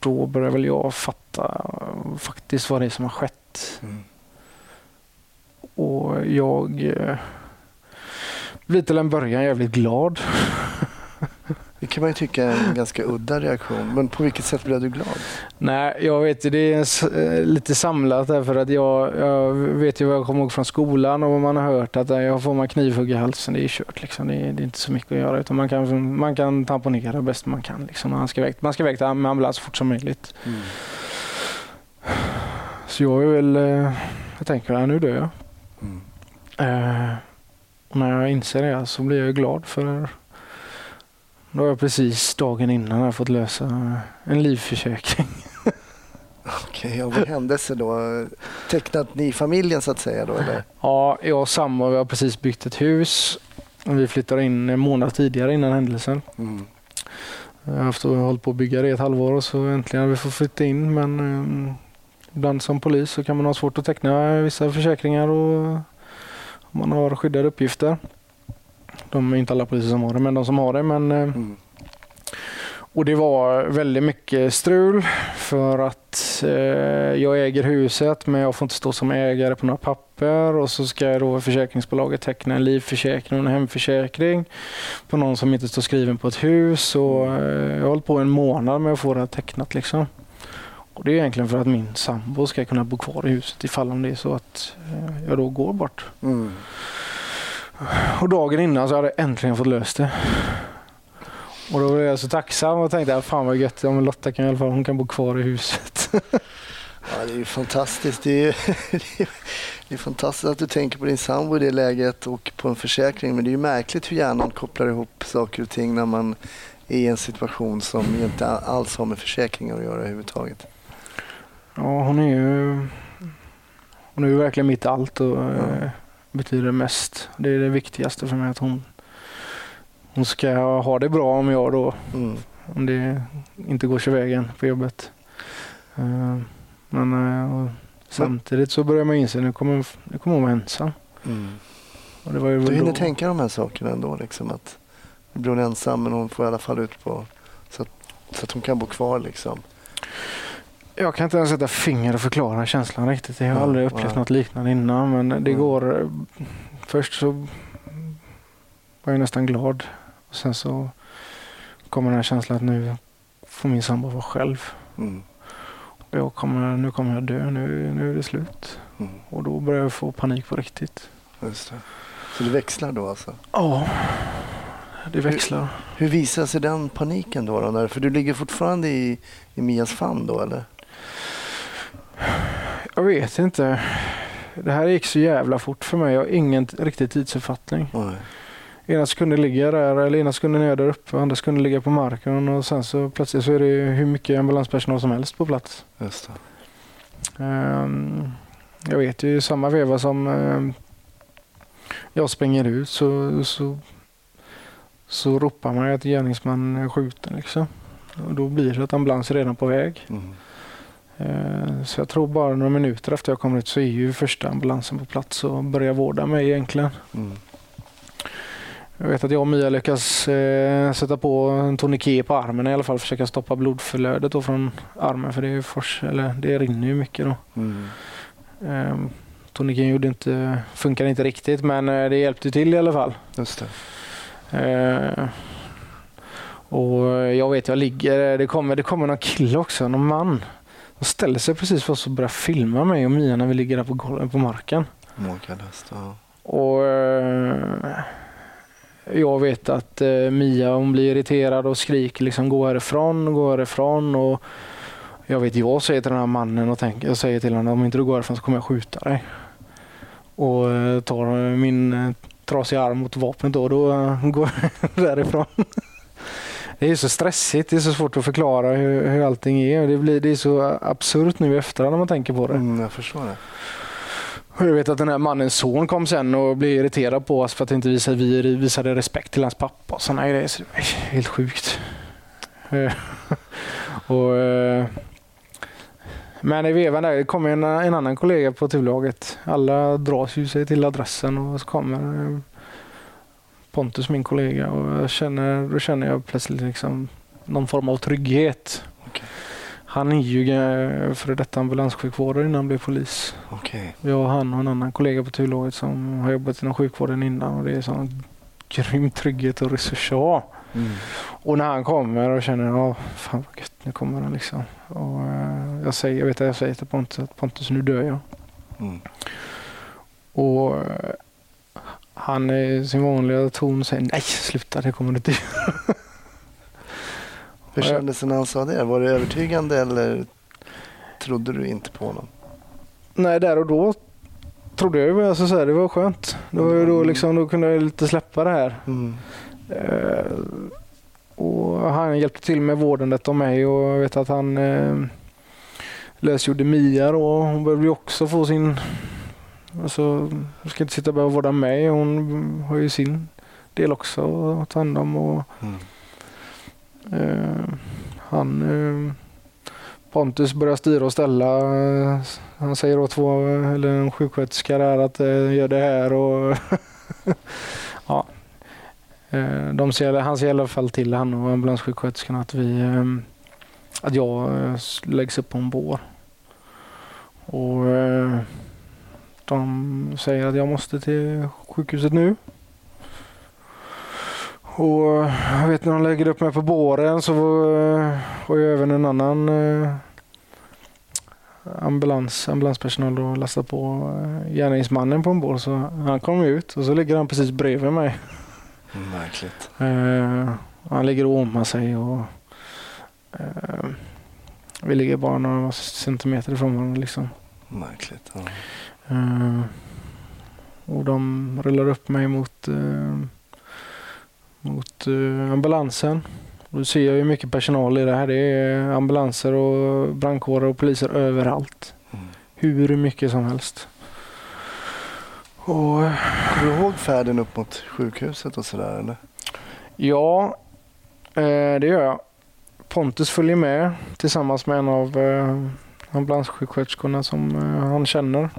då börjar väl jag fatta faktiskt vad det är som har skett. Mm. Och jag eh, blir till en början jävligt glad. Det kan man ju tycka är en ganska udda reaktion. Men på vilket sätt blev du glad? Nej, jag vet ju, det är eh, lite samlat därför att jag, jag vet ju vad jag kommer ihåg från skolan och vad man har hört att eh, jag får man knivhugg i halsen, det är kört. Liksom. Det, är, det är inte så mycket att göra utan man kan, man kan tamponera bäst man kan. Liksom. Man ska iväg, man ska till med ambulans så fort som möjligt. Så jag är väl, jag tänker ja, nu dör jag. Mm. Eh, när jag inser det så blir jag glad för då har jag precis dagen innan jag fått lösa en livförsäkring. Okej, och vad hände sig då? Tecknat ni familjen så att säga då eller? Ja, jag och sambo vi har precis byggt ett hus. Vi flyttade in en månad tidigare innan händelsen. Mm. Jag har haft och hållit på att bygga det i ett halvår och så äntligen har vi fått flytta in. Men eh, ibland som polis så kan man ha svårt att teckna vissa försäkringar och man har skyddade uppgifter. De är inte alla poliser som har det, men de som har det. Men, eh, Mm. och det var väldigt mycket strul för att eh, jag äger huset men jag får inte stå som ägare på några papper och så ska jag då försäkringsbolaget teckna en livförsäkring och en hemförsäkring på någon som inte står skriven på ett hus. Och, eh, jag har hållit på en månad med att få det tecknat. Liksom. Och det är egentligen för att min sambo ska kunna bo kvar i huset ifall om det är så att eh, jag då går bort. Mm. Och dagen innan så hade jag äntligen fått löst det. Och då blev jag så tacksam och tänkte fan vad gött, ja, men Lotta kan i alla fall hon kan bo kvar i huset. Ja, det är ju fantastiskt. Det är, ju, det är fantastiskt att du tänker på din sambo i det läget och på en försäkring. Men det är ju märkligt hur hjärnan kopplar ihop saker och ting när man är i en situation som inte alls har med försäkringar att göra överhuvudtaget. Ja, hon är ju hon är ju verkligen mitt allt och eh, betyder mest. Det är det viktigaste för mig att hon, hon ska ha det bra om jag då, Mm. om det inte går sig vägen på jobbet. Eh, men eh, samtidigt så börjar man inse att nu kommer, nu kommer hon vara ensam. Mm. Du hinner då- tänka de här sakerna ändå. Liksom, att nu blir hon ensam men hon får i alla fall ut på så att, så att hon kan bo kvar. Liksom. Jag kan inte ens sätta finger och förklara känslan riktigt. Jag har aldrig upplevt nej. något liknande innan. Men det Mm. går... eh, Först så var jag nästan glad. Och sen så kommer den här känslan att nu får min sambo vara själv. Mm. Och Jag kommer, nu kommer jag dö. Nu, nu är det slut. Mm. Och då börjar jag få panik på riktigt. Just det. Så det växlar då alltså? Ja, det växlar. Hur visar sig den paniken då? då för du ligger fortfarande i, i Mias famn då eller? Jag vet inte. Det här gick så jävla fort för mig. Jag har ingen riktig tidsuppfattning. Nej. Ena sekunden ligger jag där, eller ena sekunden är jag där uppe, andra sekunden ligger jag på marken och sen så plötsligt så är det hur mycket ambulanspersonal som helst på plats. Just. Ehm, jag vet ju samma veva som ehm, jag springer ut så, så, så ropar man ju att gärningsmannen är skjuten. Liksom. Och då blir det att ambulans är redan på väg. Mm. Ehm, så jag tror bara några minuter efter jag kommer ut så är ju första ambulansen på plats och börjar vårda mig egentligen. Mm. Jag vet att jag och Mia lyckas eh, sätta på en tourniquet på armen i alla fall. Försöka stoppa blodflödet då från armen för det, är ju fors, eller det rinner ju mycket då. Mm. Tourniqueten gjorde inte, funkar inte riktigt men eh, det hjälpte till i alla fall. Just det. Eh, och jag vet, jag ligger, det kommer, det kommer någon kille också, någon man. De ställer sig precis för oss och börjar filma mig och Mia när vi ligger där på, golvet, på marken. Makalöst. Ja. Och eh, jag vet att eh, Mia hon blir irriterad och skriker liksom gå härifrån, gå härifrån. Och jag vet jag säger till den här mannen och tänker, jag säger till honom om inte du går härifrån så kommer jag skjuta dig. Och eh, tar min trasiga arm mot vapnet då, då går jag därifrån. Det är så stressigt, det är så svårt att förklara hur, hur allting är. Det, blir, det är så absurt nu i efterhand när man tänker på det. Mm, jag förstår det. Och Jag vet att den här mannens son kom sen och blev irriterad på oss för att inte visa, vi visade respekt till hans pappa och sådana grejer. Så det var helt sjukt. Eh, och, eh, men i vevan där kom en, en annan kollega på turlaget. Alla dras ju sig till adressen och så kommer eh, Pontus, min kollega. Och jag känner, då känner jag plötsligt liksom någon form av trygghet. Okej. Han är ju före detta ambulanssjukvårdare innan han blev polis. Okej. Jag och han och en annan kollega på turlaget som har jobbat inom sjukvården innan och det är sån grym trygghet och resurs att ha. Mm. Och när han kommer och känner ja, fan vad gött, nu kommer han liksom. Och, eh, jag, säger, jag vet att jag säger till Pontus att Pontus nu dör jag. Mm. Och han i sin vanliga ton säger nej sluta det kommer du inte göra." Hur kändes det när han sa det? Var det övertygande eller trodde du inte på honom? Nej där och då trodde jag ju alltså, så här, det var skönt. Det var ju då, liksom, då kunde jag lite släppa det här. Mm. Eh, och han hjälpte till med vårdandet av mig och jag vet att han eh, lösgjorde Mia då. Hon ju också få sin... Alltså, hon ska inte sitta och behöva vårda mig. Hon har ju sin del också att ta hand om. Och, Mm. eh, han, eh, Pontus börjar styra och ställa. Eh, Han säger åt två, eller en sjuksköterska där att eh, gör det här och ja. Eh, De ser, han ser i alla fall till, han och ambulanssjuksköterskan, att vi att jag läggs upp på en bår. Och de säger att jag måste till sjukhuset nu. Och jag vet när de lägger upp mig på båren så var, ju även en annan eh, ambulans, ambulanspersonal då lastat på eh, gärningsmannen på en bår. Så han kom ut och så ligger han precis bredvid mig. Märkligt. Eh, han ligger och åmar sig och eh, vi ligger bara några centimeter ifrån varandra. Liksom. Märkligt. Ja. Eh, och de rullar upp mig mot, eh, mot eh, ambulansen. Och då ser jag ju mycket personal i det här. Det är ambulanser och brandkårer och poliser överallt. Mm. Hur mycket som helst. Och Kommer du ihåg färden upp mot sjukhuset och sådär eller? Ja, det gör jag. Pontus följer med tillsammans med en av ambulanssjuksköterskorna som han känner.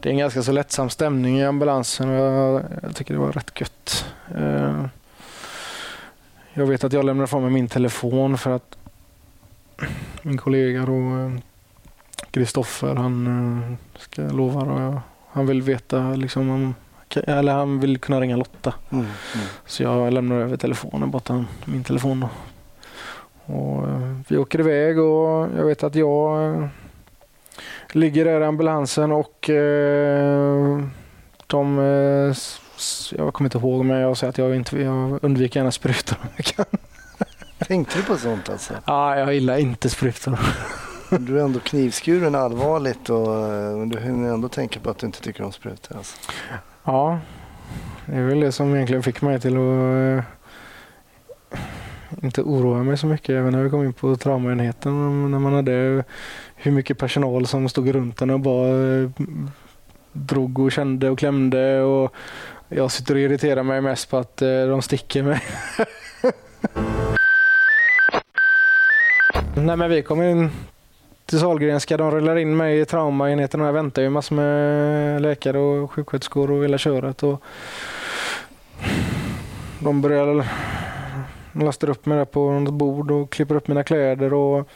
Det är en ganska så lättsam stämning i ambulansen och jag, jag tycker det var rätt gött. Eh, jag vet att jag lämnar ifrån mig min telefon för att min kollega då, Kristoffer, han eh, ska lova och han vill veta liksom om eller han vill kunna ringa Lotta. Mm. Mm. Så jag lämnar över telefonen, bara min telefon. Då. Och, eh, vi åker iväg och jag vet att jag eh, ligger där i ambulansen och eh, de eh, jag kommer inte ihåg, men jag säger att jag, inte, jag undviker gärna sprutor om jag kan. Tänkte du på sånt alltså? Ja, jag gillar inte sprutor. Du är ändå knivskuren allvarligt och eh, du hinner ändå tänka på att du inte tycker om sprutor. Alltså. Ja, det är väl det som egentligen fick mig till att inte oroa mig så mycket. Även när vi kom in på traumaenheten. När man hade hur mycket personal som stod runt henne och bara eh, drog och kände och klämde. Och jag sitter och irriterar mig mest på att eh, de sticker mig. Nej men vi kom in till Sahlgrenska. De rullar in mig i traumaenheten och jag väntar ju massor med läkare och sjuksköterskor och hela köret. Och de börjar lasta lastar upp mig där på något bord och klipper upp mina kläder. Och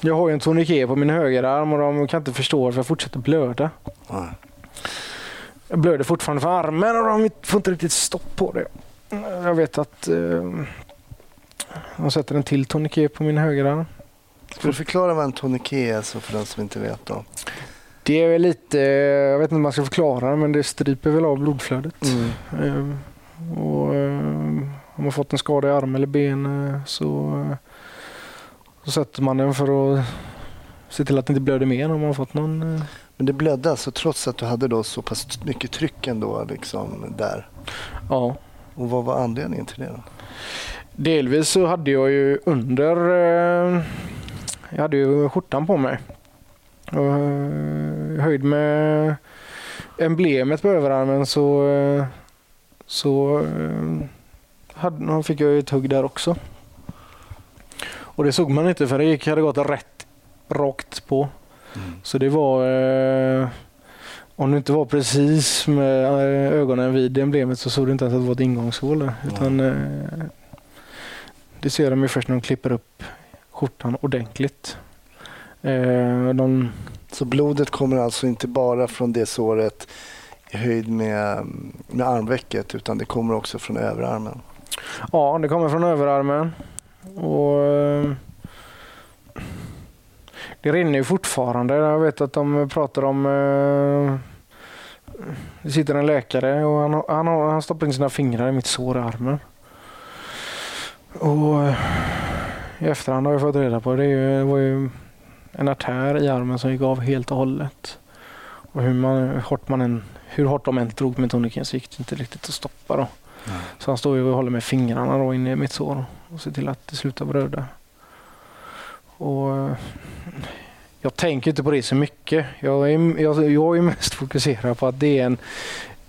jag har ju en tourniquet på min högerarm och de kan inte förstå varför jag fortsätter blöda. Nej. Jag blöder fortfarande för armen och de får inte riktigt stopp på det. Jag vet att eh, de sätter en till tourniquet på min högerarm. Ska du förklara vad en tourniquet är så för den som inte vet? Då? Det är väl lite, jag vet inte om man ska förklara det, men det stryper väl av blodflödet. Eh, och, eh, har man fått en skada i arm eller ben eh, så, så sätter man den för att se till att det inte blöder mer om man fått någon. eh, Men det blödde alltså trots att du hade då så pass mycket tryck ändå liksom där? Ja. Och vad var anledningen till det då? Delvis så hade jag ju under, eh, jag hade ju skjortan på mig. Och, eh, höjd med emblemet på överarmen så, så hade, fick jag ju ett hugg där också. Och det såg man inte för det gick, hade gått rätt rakt på. Så det var, eh, om det inte var precis med eh, ögonen vid emblemet så såg du inte ens att det var ett ingångshål där. Utan, eh, det ser de ju först när de klipper upp skjortan ordentligt. Eh, de, Så blodet kommer alltså inte bara från det såret i höjd med, med armvecket utan det kommer också från överarmen? ja, det kommer från överarmen. Och, eh, det rinner ju fortfarande. Jag vet att de pratar om... Eh, det sitter en läkare och han, han, han stoppar in sina fingrar i mitt sår i armen. Och eh, I efterhand har jag fått reda på det. Det, är ju, det var ju en artär i armen som gick av helt och hållet. Och hur, man, hur, hårt, man än, hur hårt de än drog med toniken så gick det inte riktigt att stoppa. Då. Så han står ju och håller med fingrarna då in i mitt sår och se till att det slutar blöda. Och eh, jag tänker inte på det så mycket. Jag är, jag, jag är mest fokuserad på att det är en,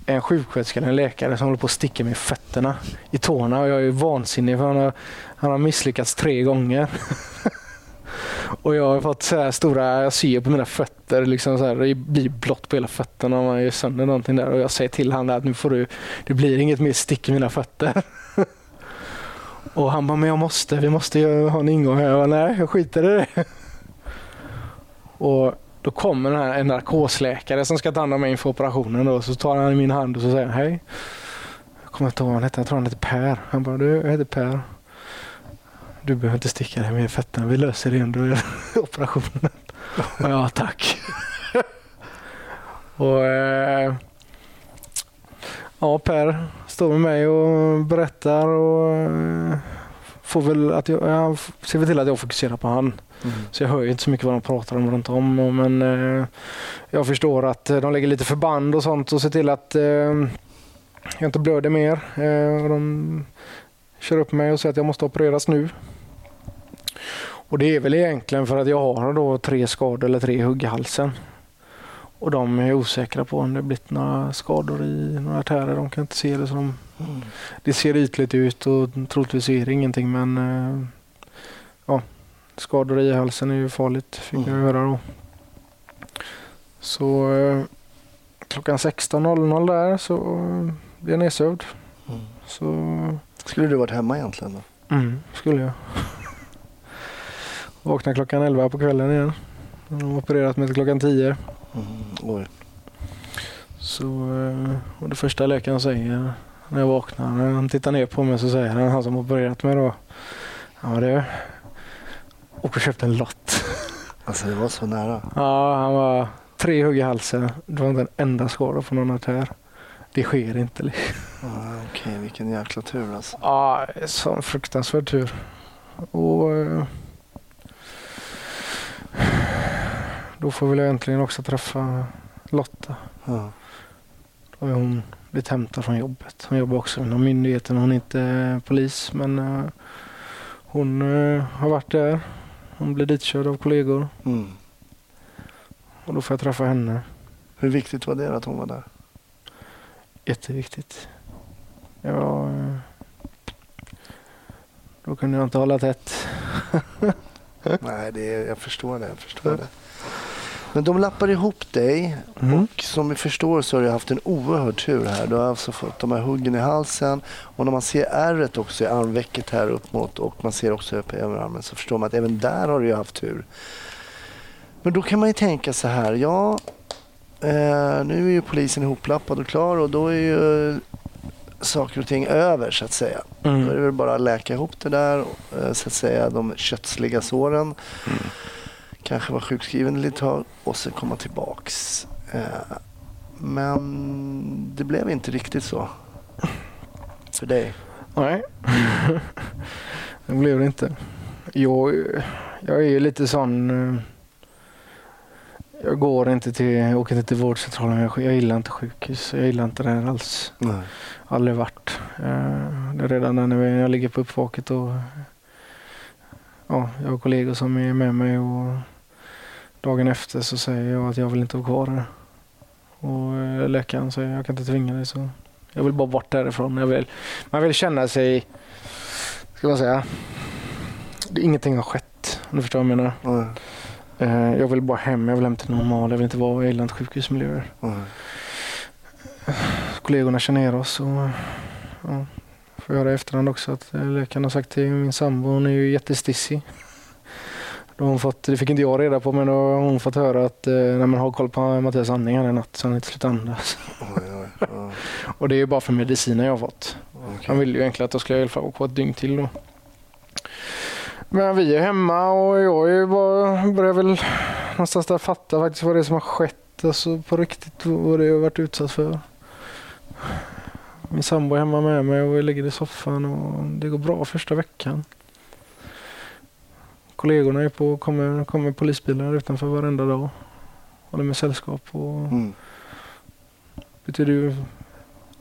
en sjuksköterska eller en läkare som håller på att sticka mig i fötterna, i tårna. Och jag är vansinnig för han har, han har misslyckats tre gånger. och jag har fått så här stora, jag ser på mina fötter, liksom så här, det blir blått på hela fötterna om man gör sönder någonting där. Och jag säger till honom att nu får du, det blir inget mer stick i mina fötter. och han bara, men jag måste, vi måste ju ha en ingång här. Jag bara, nej, jag skiter i det. och då kommer den här, en narkosläkare som ska ta hand om mig inför operationen. Då, så tar han min hand och så säger han, hej. Jag kommer inte ihåg vad han hette, jag tror han hette Per. Han bara, du, jag heter Per. Du behöver inte sticka dig med fötterna, vi löser det under operationen. och ja, tack. och eh, Ja, Per står med mig och berättar och eh, får väl att jag, jag ser väl till att jag fokuserar på han. Så jag hör ju inte så mycket vad de pratar om runt om. Men eh, jag förstår att eh, de lägger lite förband och sånt och ser till att eh, jag inte blöder mer. Eh, och de kör upp mig och säger att jag måste opereras nu. Och det är väl egentligen för att jag har då tre skador eller tre hugg i halsen. Och de är osäkra på om det blivit några skador i några artärer. De kan inte se det. Så de, det ser ytligt ut och troligtvis är det ingenting men eh, ja, skador i halsen är ju farligt fick jag Mm. höra då. Så eh, klockan 16.00 där så eh, blir jag nedsövd. Mm. Så Skulle du varit hemma egentligen då? Mm, skulle jag. Vaknade klockan 11 på kvällen igen. De har opererat mig till klockan 10. Mm. Så, eh, och det första läkaren säger när jag vaknar, när han tittar ner på mig så säger han, han som opererat mig då. Ja du, åk och köpte en lott. Alltså det var så nära. Ja, han var tre hugg i halsen. Det var inte en enda skada på någon artär. det sker inte. liksom. Ja, Okej, vilken jäkla tur alltså. Ja, sån fruktansvärd tur. Och eh, då får väl jag äntligen också träffa Lotta. Ja. Då är hon blivit hämtad från jobbet. Hon jobbar också inom myndigheten. Hon är inte polis men eh, hon eh, har varit där. Hon blir ditkörd av kollegor Mm. och då får jag träffa henne. Hur viktigt var det att hon var där? Jätteviktigt. Ja, eh, då kunde jag inte hålla tätt. Nej, det är, jag förstår det. Jag förstår det. Men de lappar ihop dig Mm. och som vi förstår så har du haft en oerhörd tur här. Du har alltså fått de här huggen i halsen och när man ser ärret också i armvecket här upp mot och man ser också upp i överarmen så förstår man att även där har du haft tur. Men då kan man ju tänka så här, ja eh, nu är ju polisen ihoplappad och klar och då är ju saker och ting över så att säga. Då är det Mm. väl bara att läka ihop det där, eh, så att säga de kötsliga såren. Kanske vara sjukskriven ett litet tag och sen komma tillbaks. Eh, Men det blev inte riktigt så. För dig. Nej, det blev det inte. Jag, jag är ju lite sån... eh, Jag går inte till, jag åker inte till vårdcentralen. Jag, jag gillar inte sjukhus. Jag gillar inte det här alls. Nej. Aldrig varit. Eh, Det är redan när jag ligger på uppvaket och ja, jag har kollegor som är med mig och dagen efter så säger jag att jag vill inte vara kvar här. Och eh, läkaren säger jag kan inte tvinga dig så jag vill bara bort därifrån. Jag vill, man vill känna sig, ska man säga, det, ingenting har skett. Om du förstår vad jag menar. Eh, Jag vill bara hem, jag vill hem till normal. Jag vill inte vara, gillar inte sjukhusmiljöer. Nej. kollegorna känner oss. Och, ja, får höra i efterhand också att eh, läkaren har sagt till min sambo, hon är ju jättestissig. Då har hon fått, det fick inte jag reda på men då har hon fått höra att eh, när man har koll på Mattias andning här i natt så han inte slutar andas. Oj, oj, ja. Och det är ju bara för mediciner jag har fått. Okej. Han ville ju egentligen att jag skulle i alla fall kvar ett dygn till då. Men vi är hemma och jag bara, börjar väl någonstans där fatta faktiskt vad det är som har skett. Alltså på riktigt vad det jag har varit utsatt för. Min sambo är hemma med mig och vi ligger i soffan och det går bra första veckan. Kollegorna är på, kommer, kommer polisbilar utanför varenda dag. Håller med sällskap och Mm. betyder ju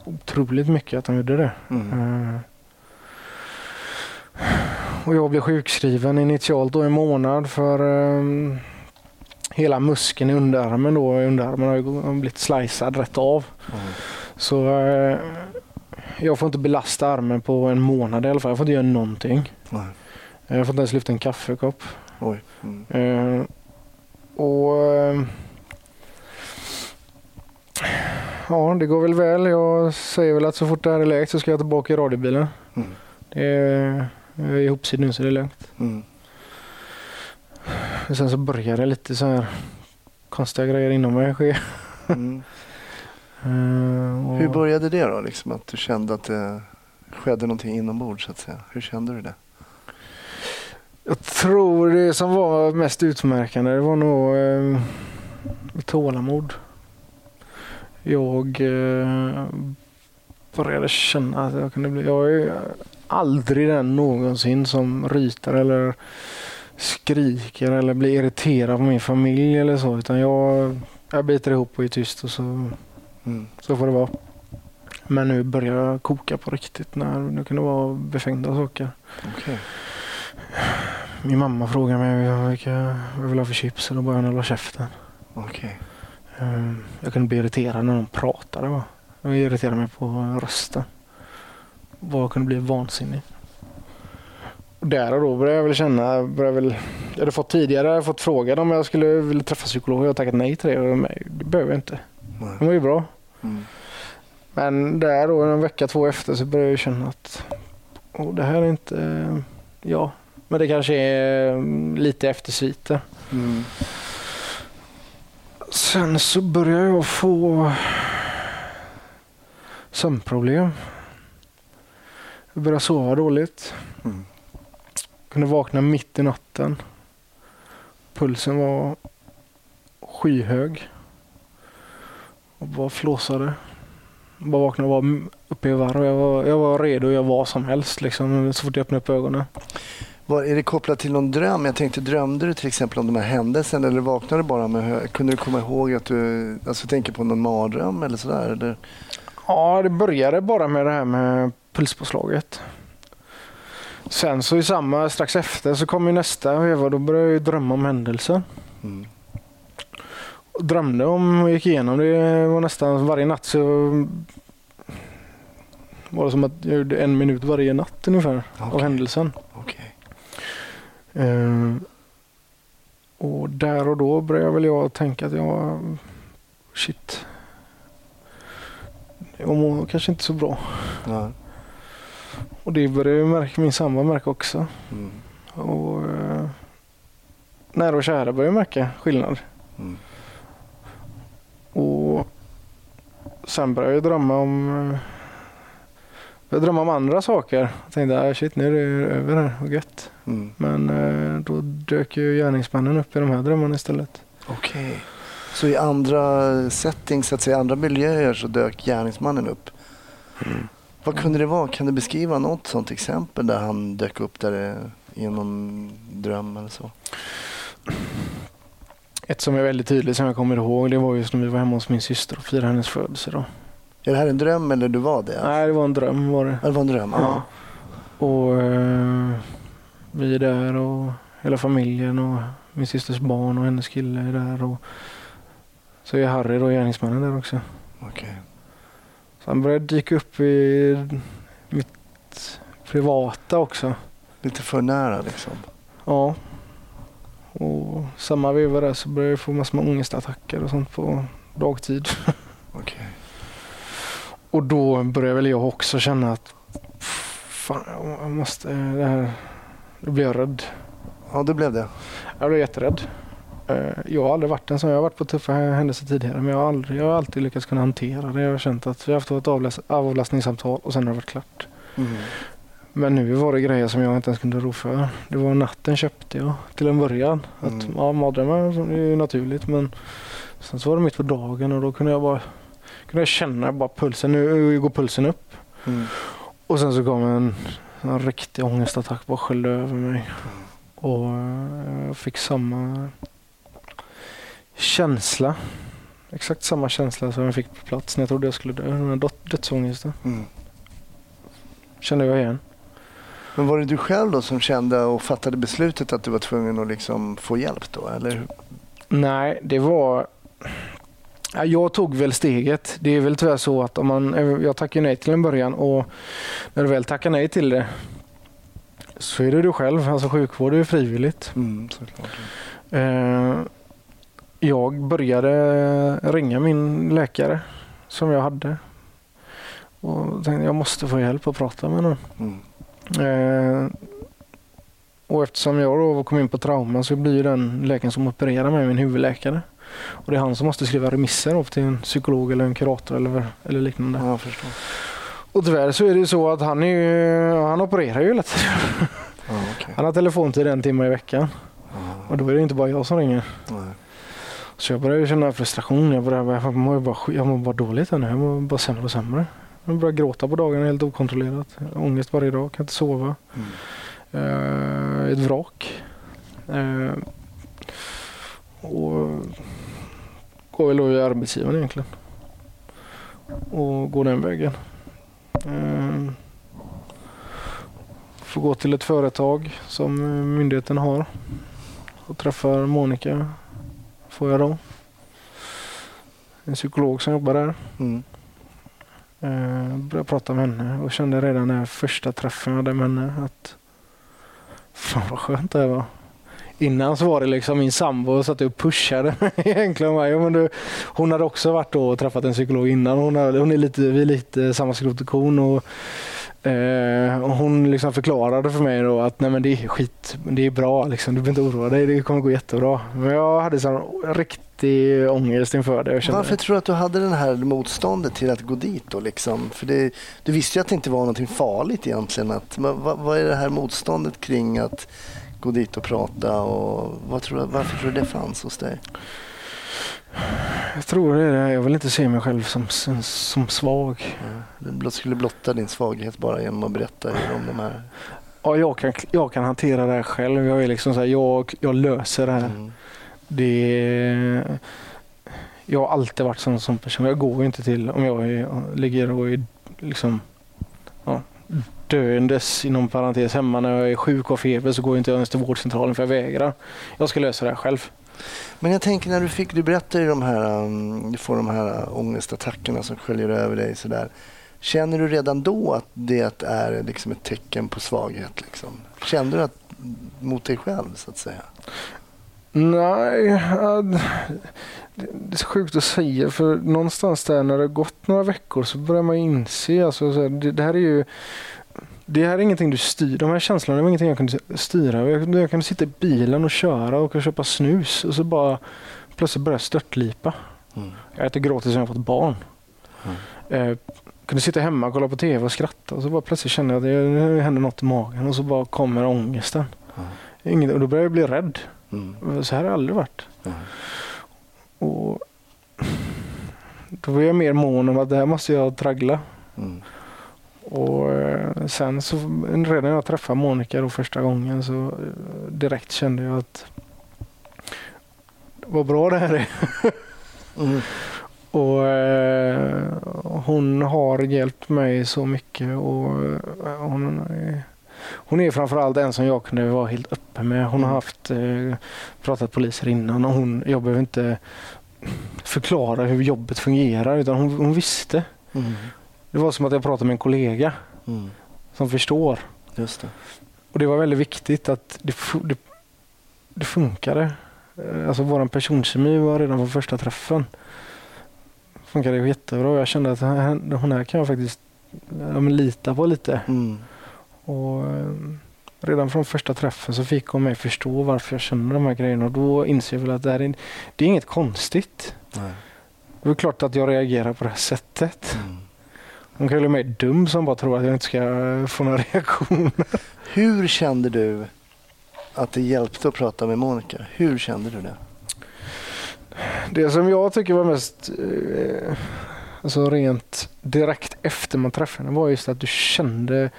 otroligt mycket att de gjorde det. Mm. Eh, Och jag blev sjukskriven initialt då en månad för ehm, hela muskeln i underarmen då. Underarmen har ju blivit slicead rätt av. Mm. Så eh, jag får inte belasta armen på en månad i alla fall. Jag får inte göra någonting. Nej. Jag får inte ens lyfta en kaffekopp. Oj. Mm. Eh, och eh, Ja, det går väl väl. Jag säger väl att så fort det här är läkt så ska jag tillbaka i radiobilen. Mm. Det är, jag är ihopsydd nu så det är lugnt. Mm. Och sen så börjar det lite så här konstiga grejer inom mig ske. Mm. Och Hur började det då? Liksom att du kände att det skedde någonting inombords så att säga. Hur kände du det? Jag tror det som var mest utmärkande det var nog eh, tålamod. Jag eh, började känna att jag kunde bli... Jag är aldrig den någonsin som ryter eller skriker eller blir irriterad på min familj eller så. Utan jag, jag biter ihop och är tyst och så, Mm. så får det vara. Men nu börjar jag koka på riktigt när det vara befängda saker. Okay. Min mamma frågar mig vilka vad jag vill ha för chips och då börjar hon hålla käften. Okej. Ehm, Jag kunde bli irriterad när de pratade. Va? Jag irriterade mig på rösten. Jag kunde bli vansinnig. Och där och då började jag väl känna, började väl, jag hade fått tidigare jag hade fått frågan om jag skulle vilja träffa psykolog. Jag har tackat nej till det. Och nej, det behöver jag inte. Det var ju bra. Mm. Men där då en vecka, två efter så började jag känna att oh, det här är inte, ja, men det kanske är mm, lite eftersviter. Mm. Sen så började jag få sömnproblem. Jag började sova dåligt. Mm. Kunde vakna mitt i natten. Pulsen var skyhög. Och bara flåsade. Bara vaknade och var uppe i varv. Jag var, jag var redo att göra vad som helst liksom, så fort jag öppnade upp ögonen. Var, är det kopplat till någon dröm? Jag tänkte, drömde du till exempel om de här händelserna eller vaknade du bara med Kunde du komma ihåg att du, alltså tänker på någon mardröm eller sådär? Eller? Ja, det började bara med det här med pulspåslaget. Sen så i samma, strax efter så kom ju nästa veva. Då började jag drömma om händelsen. Mm. Drömde om och gick igenom det var nästan varje natt så var det som att jag gjorde en minut varje natt ungefär av Okej. händelsen. Okej. Eh, och där och då började väl jag tänka att jag shit. Jag mår kanske inte så bra. Ja. Och det började märka, min sambo märka också. Mm. Och eh, nära och kära började märka skillnad. Mm. Och sen började jag drömma om eh, började drömma om andra saker. Jag tänkte ah, shit nu är det över här och gött. Mm. Men eh, då dök ju gärningsmannen upp i de här drömmarna istället. Okej. Så i andra settings, så att säga, andra miljöer så dök gärningsmannen upp? Vad kunde det vara? Kan du beskriva något sånt exempel där han dök upp där i någon dröm eller så? Ett som är väldigt tydligt som jag kommer ihåg det var just när vi var hemma hos min syster och firade hennes födelsedag. Är det här en dröm eller du var det? Nej, det var en dröm var det. Ja, det var en dröm? Ja. Och eh, vi är där och hela familjen och min systers barn och hennes kille är där. Och så är Harry då gärningsmannen där också. Okej. Så han började dyka upp i mitt privata också. Lite för nära liksom? Ja. Och samma veva där så började jag få massor med ångestattacker och sånt på dagtid. Okej. Och då började väl jag också känna att fan, jag måste, det här, då blir jag rädd. Ja, det blev det. Jag blev jätterädd. Eh, Jag har aldrig varit en sån. Jag har varit på tuffa händelser tidigare men jag har, aldrig, jag har alltid lyckats kunna hantera det. Jag har känt att vi har haft ett avläs- avlastningssamtal och sen har det varit klart. Mm. Men nu var det grejer som jag inte ens kunde rå för. Det var natten köpte jag till en början. Att, Mm. ja, mardrömmar är ju naturligt men sen så var det mitt på dagen och då kunde jag bara kunde jag känna bara pulsen. Nu går pulsen upp. Mm. Och sen så kom en, en riktig ångestattack bara sköljde över mig. Och eh, jag fick samma känsla. Exakt samma känsla som jag fick på plats när jag trodde jag skulle dö. Den här död- dödsångesten Mm. kände jag igen. Men var det du själv då som kände och fattade beslutet att du var tvungen att liksom få hjälp då? Eller? Nej, det var... Ja, Jag tog väl steget. Det är väl tyvärr så att om man... Jag tackade nej till en början och när du väl tackar nej till det så är det du själv. Alltså sjukvård är ju frivilligt. Mm. Eh, Jag började ringa min läkare som jag hade och tänkte jag måste få hjälp att prata med någon. Mm. Eh, och eftersom jag då kom in på trauma så blir den läkaren som opererar mig min huvudläkare. Och det är han som måste skriva remisser upp till en psykolog eller en kurator eller, eller liknande. Ja. Och tyvärr så är det ju så att han, är ju, han opererar ju hela tiden. Ja, okej. Han har telefontid en timme i veckan. Ja, Och då är det inte bara jag som ringer. nej. Så jag började känna frustration. Jag, började, jag, mår bara, jag mår bara dåligt här nu. Jag mår bara sämre och sämre. Jag började gråta på dagarna helt okontrollerat. Ångest varje dag, kan inte sova. Mm. Eh, ett vrak. Eh, och går väl då i arbetsgivaren egentligen. Och går den vägen. Eh, får gå till ett företag som eh, myndigheten har. Och träffar Monica. Får jag då. En psykolog som jobbar där. Mm. Eh, började prata med henne och kände redan när första träffen jag hade med henne att fan vad skönt det här var. Innan så var det liksom min sambo och satt och pushade mig egentligen. Ja, men du, hon hade också varit då och träffat en psykolog innan. Hon, hade, hon är lite, vi är lite samma skrot och och, eh, och hon liksom förklarade för mig då att nej men det är skit, det är bra liksom. Du behöver inte oroa dig, det kommer gå jättebra. Men jag hade sån riktig ångest inför det. Varför tror du att du hade det här motståndet till att gå dit då? Liksom? För det, du visste ju att det inte var någonting farligt egentligen. Att, vad, vad- vad är det här motståndet kring att gå dit och prata? Och vad tror du, varför tror du det fanns hos dig? Jag tror det är det. Jag vill inte se mig själv som, som, som svag. Ja, Du blott- skulle blotta din svaghet bara genom att berätta om de här. Ja, jag, kan, jag kan hantera det här själv. Jag är liksom så här, jag, jag löser det här. Mm. Det jag har alltid varit sån som person. Jag går inte till om jag är, ligger och är liksom ja, döendes inom parentes hemma när jag är sjuk och feber så går jag inte ens till vårdcentralen för jag vägrar. Jag ska lösa det här själv. Men jag tänker när du fick, du berättar ju de här, um, du får de här ångestattackerna som sköljer över dig sådär. Känner du redan då att det är liksom ett tecken på svaghet? Liksom? Kände du att, mot dig själv så att säga? Nej, det är sjukt att säga för någonstans där när det har gått några veckor så börjar man inse alltså, det här är ju det här är ingenting du styr. De här känslorna var ingenting jag kunde styra. Jag, jag kunde sitta i bilen och köra och köpa snus och så bara plötsligt börja störtlipa. Mm. Jag äter gratis sen jag fått barn. Mm. Eh, kunde sitta hemma och kolla på tv och skratta och så bara plötsligt kände jag att det, det händer något i magen och så bara kommer ångesten. Mm. Inget, och då började jag bli rädd. Mm. Så här har det aldrig varit. Mm. Och då var jag mer mån om att det här måste jag traggla. Mm. Och eh, sen så redan när jag träffade Monica då första gången så eh, direkt kände jag att vad bra det här är. Mm. Och eh, hon har hjälpt mig så mycket och eh, hon, är- hon är framförallt en som jag kunde vara helt öppen med. Hon har Mm. haft eh, pratat poliser innan och hon, jag behöver inte förklara hur jobbet fungerar utan hon, hon visste. Mm. Det var som att jag pratade med en kollega Mm. som förstår. Just det. Och det var väldigt viktigt att det, det, det funkade. Eh, Alltså vår personkemi var redan från första träffen. Funkade jättebra. Jag kände att hon här kan jag faktiskt ja, lita på lite. Mm. Och eh, redan från första träffen så fick hon mig förstå varför jag känner de här grejerna. Och då inser jag väl att det här är, det är inget konstigt. Nej. Det är klart att jag reagerar på det här sättet. Mm. Hon kan ju vara dum som bara tror att jag inte ska få några reaktioner. Hur kände du att det hjälpte att prata med Monica? Hur kände du det? Det som jag tycker var mest eh, alltså rent direkt efter man träffade henne var just att du kände,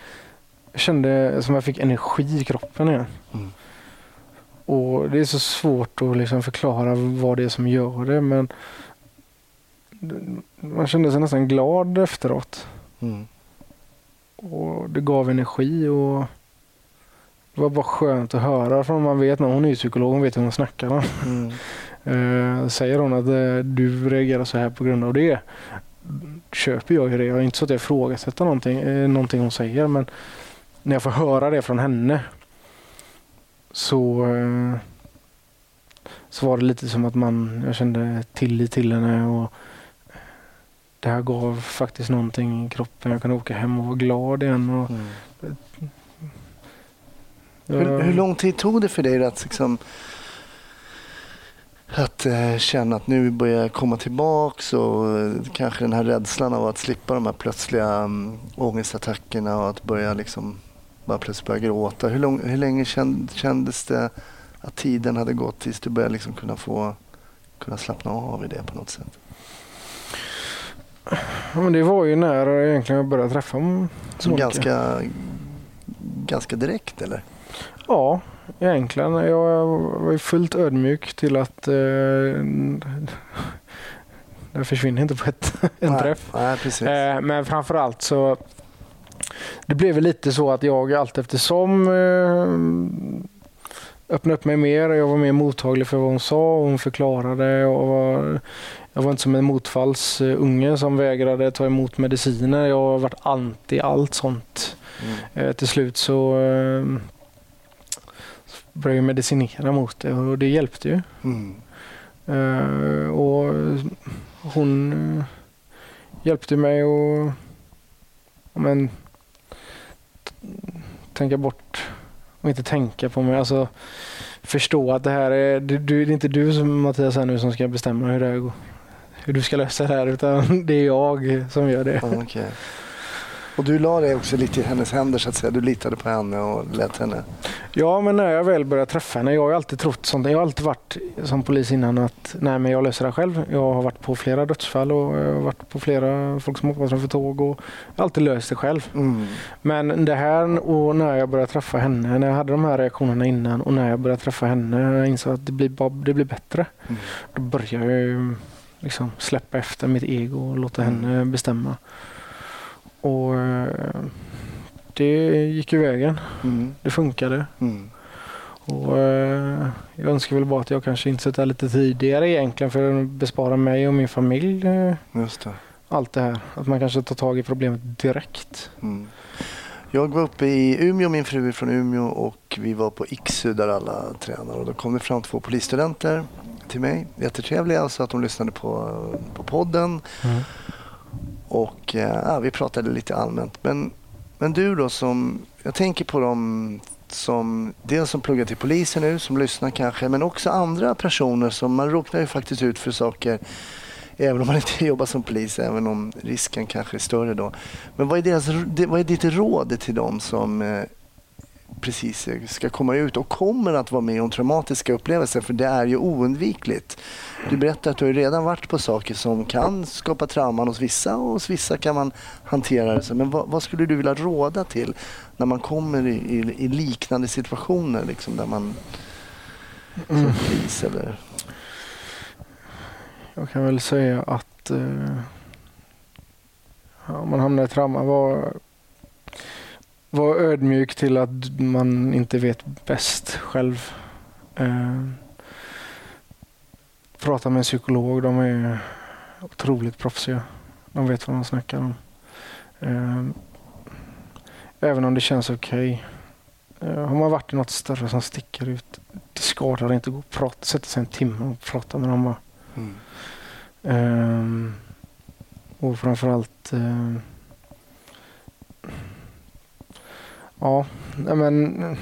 kände som jag fick energi i kroppen igen. Mm. Och Det är så svårt att liksom förklara vad det är som gör det men man kände sig nästan glad efteråt. Mm. Och Det gav energi och det var bara skönt att höra från man vet när hon är ju psykolog, hon vet hur hon snackar. va? Mm. Eh, säger hon att eh, du reagerar så här på grund av det köper jag ju det. Jag är inte så att jag ifrågasätter någonting, eh, någonting hon säger men när jag får höra det från henne så, så var det lite som att man, jag kände tillit till henne och det här gav faktiskt någonting i kroppen. Jag kunde åka hem och vara glad igen. Och, Mm. jag, Hur, hur lång tid tog det för dig att, liksom, att eh, känna att nu börjar jag komma tillbaks och eh, kanske den här rädslan av att slippa de här plötsliga um, ångestattackerna och att börja liksom bara plötsligt börja gråta. Hur, lång, hur länge känd, kändes det att tiden hade gått tills du började liksom kunna få kunna slappna av i det på något sätt? Ja, men det var ju när egentligen jag började träffa Monica. Som ganska, ganska direkt eller? Ja, egentligen. Jag var ju fullt ödmjuk till att eh, det försvinner inte på ett, en Nej, träff. Nej, precis. Eh, men framförallt så det blev väl lite så att jag allt eftersom eh, öppnade upp mig mer. Jag var mer mottaglig för vad hon sa och hon förklarade. Och var, jag var inte som en motfallsunge som vägrade ta emot mediciner. Jag har varit anti allt sånt. Mm. Eh, till slut så eh, började jag medicinera mot det och det hjälpte ju. Mm. Eh, och hon hjälpte mig att men, tänka bort och inte tänka på mig. Alltså förstå att det här är, du, du, det är inte du som Mattias här nu som ska bestämma hur, det här går, hur du ska lösa det här utan det är jag som gör det. Ja, okej. Och du la det också lite i hennes händer så att säga. Du litade på henne och lät henne. Ja, men när jag väl började träffa henne. Jag har ju alltid trott sånt. Jag har alltid varit som polis innan att nej, men jag löser det själv. Jag har varit på flera dödsfall och jag har varit på flera folk som hoppat framför tåg och jag har alltid löst det själv. Mm. Men det här och när jag började träffa henne, när jag hade de här reaktionerna innan och när jag började träffa henne, jag insåg att det blir, det blir bättre. Mm. Då började jag ju liksom släppa efter mitt ego och låta Mm. henne bestämma. Och eh, det gick ju vägen. Mm. Det funkade. Mm. Och, eh, jag önskar väl bara att jag kanske insett det lite tidigare egentligen för att bespara mig och min familj eh, Just det. allt det här. Att man kanske tar tag i problemet direkt. Mm. Jag var uppe i Umeå, min fru är från Umeå och vi var på Iksu där alla tränar och då kom det fram två polisstudenter till mig. Jättetrevliga så att de lyssnade på, på podden och eh, ja, vi pratade lite allmänt. Men, men du då som, jag tänker på dem som dels som pluggar till polisen nu, som lyssnar kanske, men också andra personer som man råknar ju faktiskt ut för saker även om man inte jobbar som polis, även om risken kanske är större då. Men vad är, deras, vad är ditt råd till dem som eh, precis ska komma ut och kommer att vara med om traumatiska upplevelser? För det är ju oundvikligt. Du berättar att du har redan varit på saker som kan skapa trauman hos vissa och hos vissa kan man hantera det. så. Men vad, vad skulle du vilja råda till när man kommer i, i, i liknande situationer liksom, där man som polis eller... Jag kan väl säga att eh, om man hamnar i trauma, var, var ödmjuk till att man inte vet bäst själv. Eh, prata med en psykolog, de är otroligt proffsiga. De vet vad de snackar om. Eh, även om det känns okej. Eh, har man varit i något större som sticker ut, det skadar inte att gå och prata, sätta sig en timme och prata med dem bara. Mm. Ehm, och framförallt... Uh, ja, men...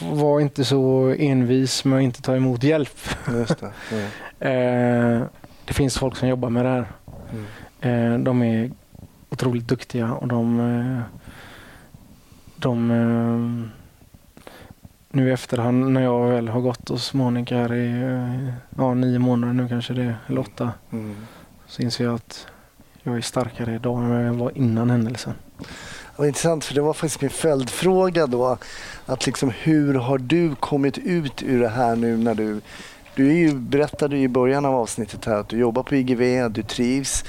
Var inte så envis med att inte ta emot hjälp. Just det. Ja. Eh, det finns folk som jobbar med det här. Mm. Eh, de är otroligt duktiga och de... eh, de nu i efterhand när jag väl har gått hos Monica här i ja, nio månader nu kanske det är, eller åtta. Mm. Så inser jag att jag är starkare idag än vad jag var innan händelsen. Vad intressant, för det var faktiskt min följdfråga då. Att liksom, hur har du kommit ut ur det här nu när du... Du är ju, berättade ju i början av avsnittet här att du jobbar på IGV, du trivs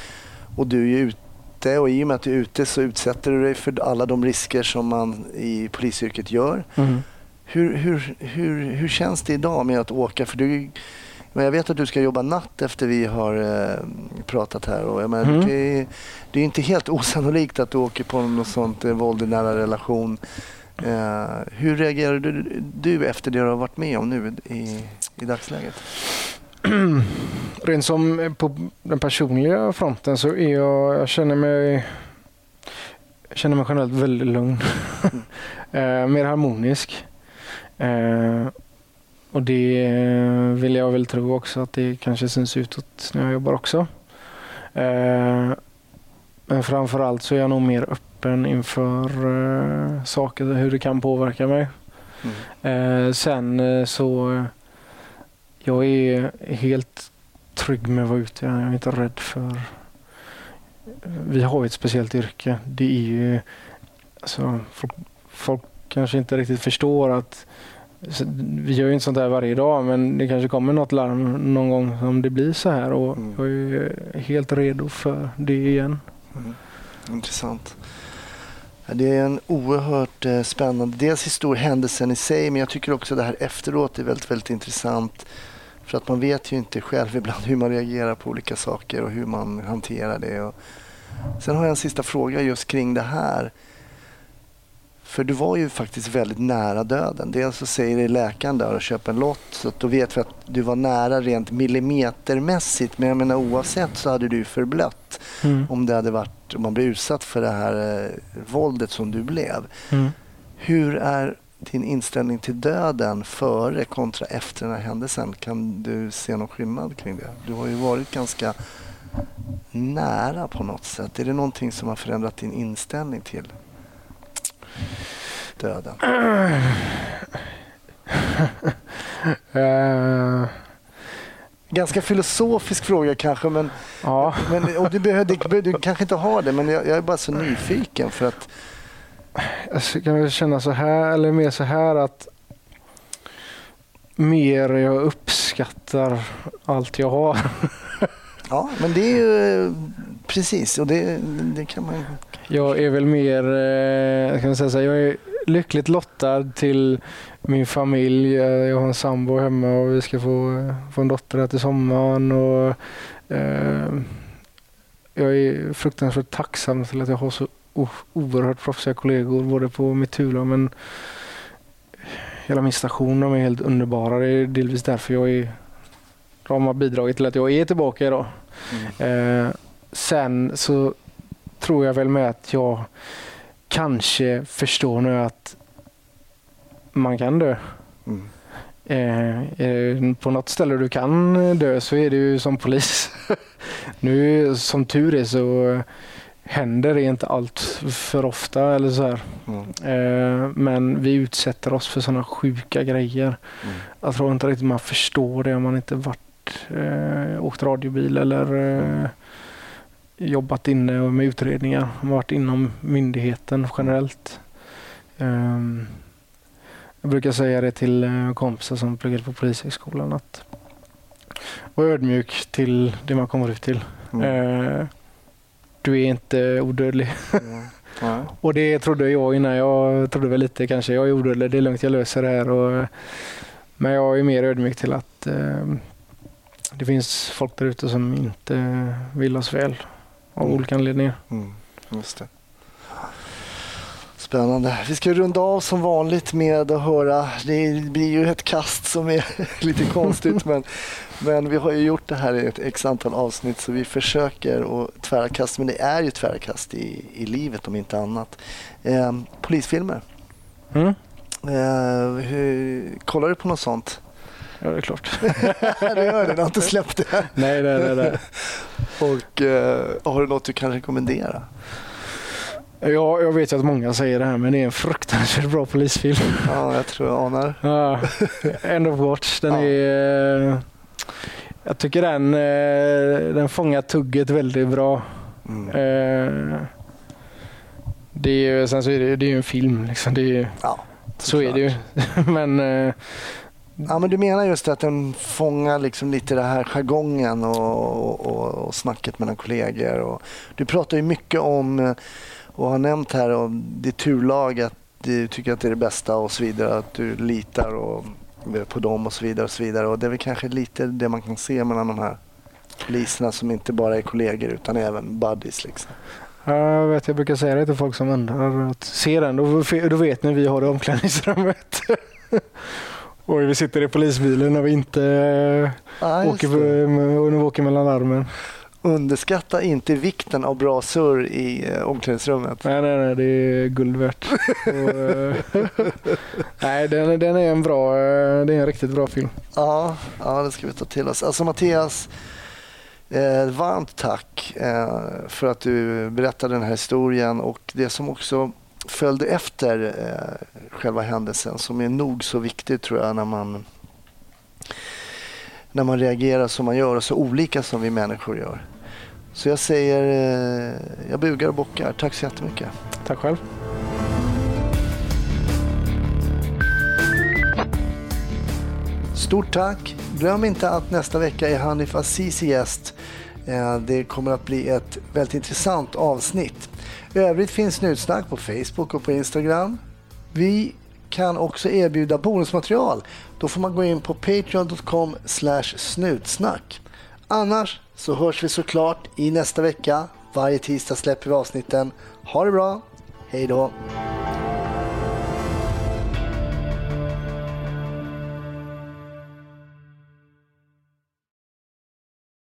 och du är ute och i och med att du är ute så utsätter du dig för alla de risker som man i polisyrket gör. Hur, hur, hur, hur känns det idag med att åka? För du, men jag vet att du ska jobba natt efter vi har eh, pratat här. Och jag menar, Mm. det, är, det är inte helt osannolikt att du åker på något sånt eh, våld i nära relation. Eh, hur reagerar du, du efter det du har varit med om nu i, i dagsläget? Rent som på den personliga fronten så är jag, jag känner mig jag känner mig generellt väldigt lugn. eh, mer harmonisk. Eh, och det vill jag väl tro också att det kanske syns utåt när jag jobbar också. Eh, men framförallt så är jag nog mer öppen inför eh, saker, hur det kan påverka mig. Mm. Eh, sen eh, så eh, jag är helt trygg med att vara ute. Jag är inte rädd för... Vi har ju ett speciellt yrke. Det är ju... Alltså, folk, folk kanske inte riktigt förstår att vi gör ju inte sånt här varje dag men det kanske kommer något larm någon gång om det blir så här och Mm. jag är helt redo för det igen. Mm. Intressant. Det är en oerhört eh, spännande, dels histor händelsen i sig, men jag tycker också det här efteråt är väldigt, väldigt intressant. För att man vet ju inte själv ibland hur man reagerar på olika saker och hur man hanterar det. Och sen har jag en sista fråga just kring det här. För du var ju faktiskt väldigt nära döden. Dels så säger det läkaren där och köper en lott så att då vet vi att du var nära rent millimetermässigt. Men jag menar oavsett så hade du förblött Mm. om det hade varit, om man blev utsatt för det här eh, våldet som du blev. Mm. Hur är din inställning till döden före kontra efter den här händelsen? Kan du se någon skillnad kring det? Du har ju varit ganska nära på något sätt. Är det någonting som har förändrat din inställning till? Döden? Eh, Ganska filosofisk fråga kanske, men, ja. men och du, behöver, du kanske inte har det, men jag, jag är bara så nyfiken för att Jag kan väl känna så här, eller mer så här att mer jag uppskattar allt jag har. Ja, men det är ju precis och det, det kan man Jag är väl mer, eh, kan man säga så här, jag är lyckligt lottad till min familj. Eh, Jag har en sambo hemma och vi ska få, få en dotter här till sommaren. Och, eh, jag är fruktansvärt tacksam till att jag har så oerhört proffsiga kollegor både på mitt turlag men hela min station de är helt underbara. Det är delvis därför jag är, de har bidragit till att jag är tillbaka idag. Eh, sen så tror jag väl med att jag kanske förstår nu att man kan dö. Mm. Eh, eh, på något ställe du kan dö så är det ju som polis. nu som tur är så händer det inte allt för ofta eller så här. Mm. Eh, men vi utsätter oss för sådana sjuka grejer. Mm. Jag tror inte riktigt man förstår det om man inte varit, eh, åkt radiobil eller eh, jobbat inne med utredningar. Varit inom myndigheten generellt. Ehm, jag brukar säga det till eh, kompisar som pluggade på Polishögskolan att var ödmjuk till det man kommer ut till. Mm. Eh, du är inte odödlig. Mm. Ja. Och det trodde jag innan. Jag trodde väl lite kanske, jag är odödlig, det är lugnt, jag löser det här. Och, men jag är mer ödmjuk till att eh, det finns folk där ute som inte vill oss väl av Mm. olika anledningar. Mm. Just det. Spännande. Vi ska runda av som vanligt med att höra. Det blir ju ett kast som är lite konstigt men, men vi har ju gjort det här i ett x antal avsnitt så vi försöker att tvära kast. Men det är ju tvära kast i, i livet om inte annat. Eh, polisfilmer. Mm? Eh, hur, kollar du på något sånt? Ja, det är klart. det gör du har inte släppt det. nej, nej, nej, nej. Och eh, har du något du kan rekommendera? Ja, jag vet ju att många säger det här, men det är en fruktansvärt bra polisfilm. Ja, jag tror jag anar. Ja, End of Watch. Den Ja. är... eh, Jag tycker den, eh, den fångar tugget väldigt bra. Mm. Det är ju, sen så är det, det är ju en film. Liksom. Det är, Ja, så är det ju. Men Ja, men du menar just att den fångar liksom lite det här jargongen och, och, och snacket mellan kollegor. Och du pratar ju mycket om och har nämnt här om ditt turlag att du tycker att det är det bästa och så vidare. Att du litar och, eh, på dem och så vidare. Och så vidare. Och det är väl kanske lite det man kan se mellan de här poliserna som inte bara är kollegor utan även buddies. Liksom. jag, vet, jag brukar säga det till folk som undrar. Att se den, då, då vet ni vi har det i omklädningsrummet. Och vi sitter i polisbilen när vi inte just åker, när vi åker mellan larmen. Underskatta inte vikten av bra surr i eh, omklädningsrummet. Nej, nej, nej, det är guld värt. Och, eh, nej, den, den är en bra, det är en riktigt bra film. Ja, ja, det ska vi ta till oss. Alltså Mattias, eh, varmt tack eh, för att du berättade den här historien och det som också följde efter eh, själva händelsen som är nog så viktigt tror jag när man när man reagerar som man gör och så olika som vi människor gör. Så jag säger, eh, jag bugar och bockar. Tack så jättemycket. Tack själv. Stort tack! Glöm inte att nästa vecka är Hanif Azizi gäst. Eh, Det kommer att bli ett väldigt intressant avsnitt. I övrigt finns Snutsnack på Facebook och på Instagram. Vi kan också erbjuda bonusmaterial. Då får man gå in på patreon.com snutsnack. Annars så hörs vi såklart i nästa vecka. Varje tisdag släpper vi avsnitten. Ha det bra! Hej då!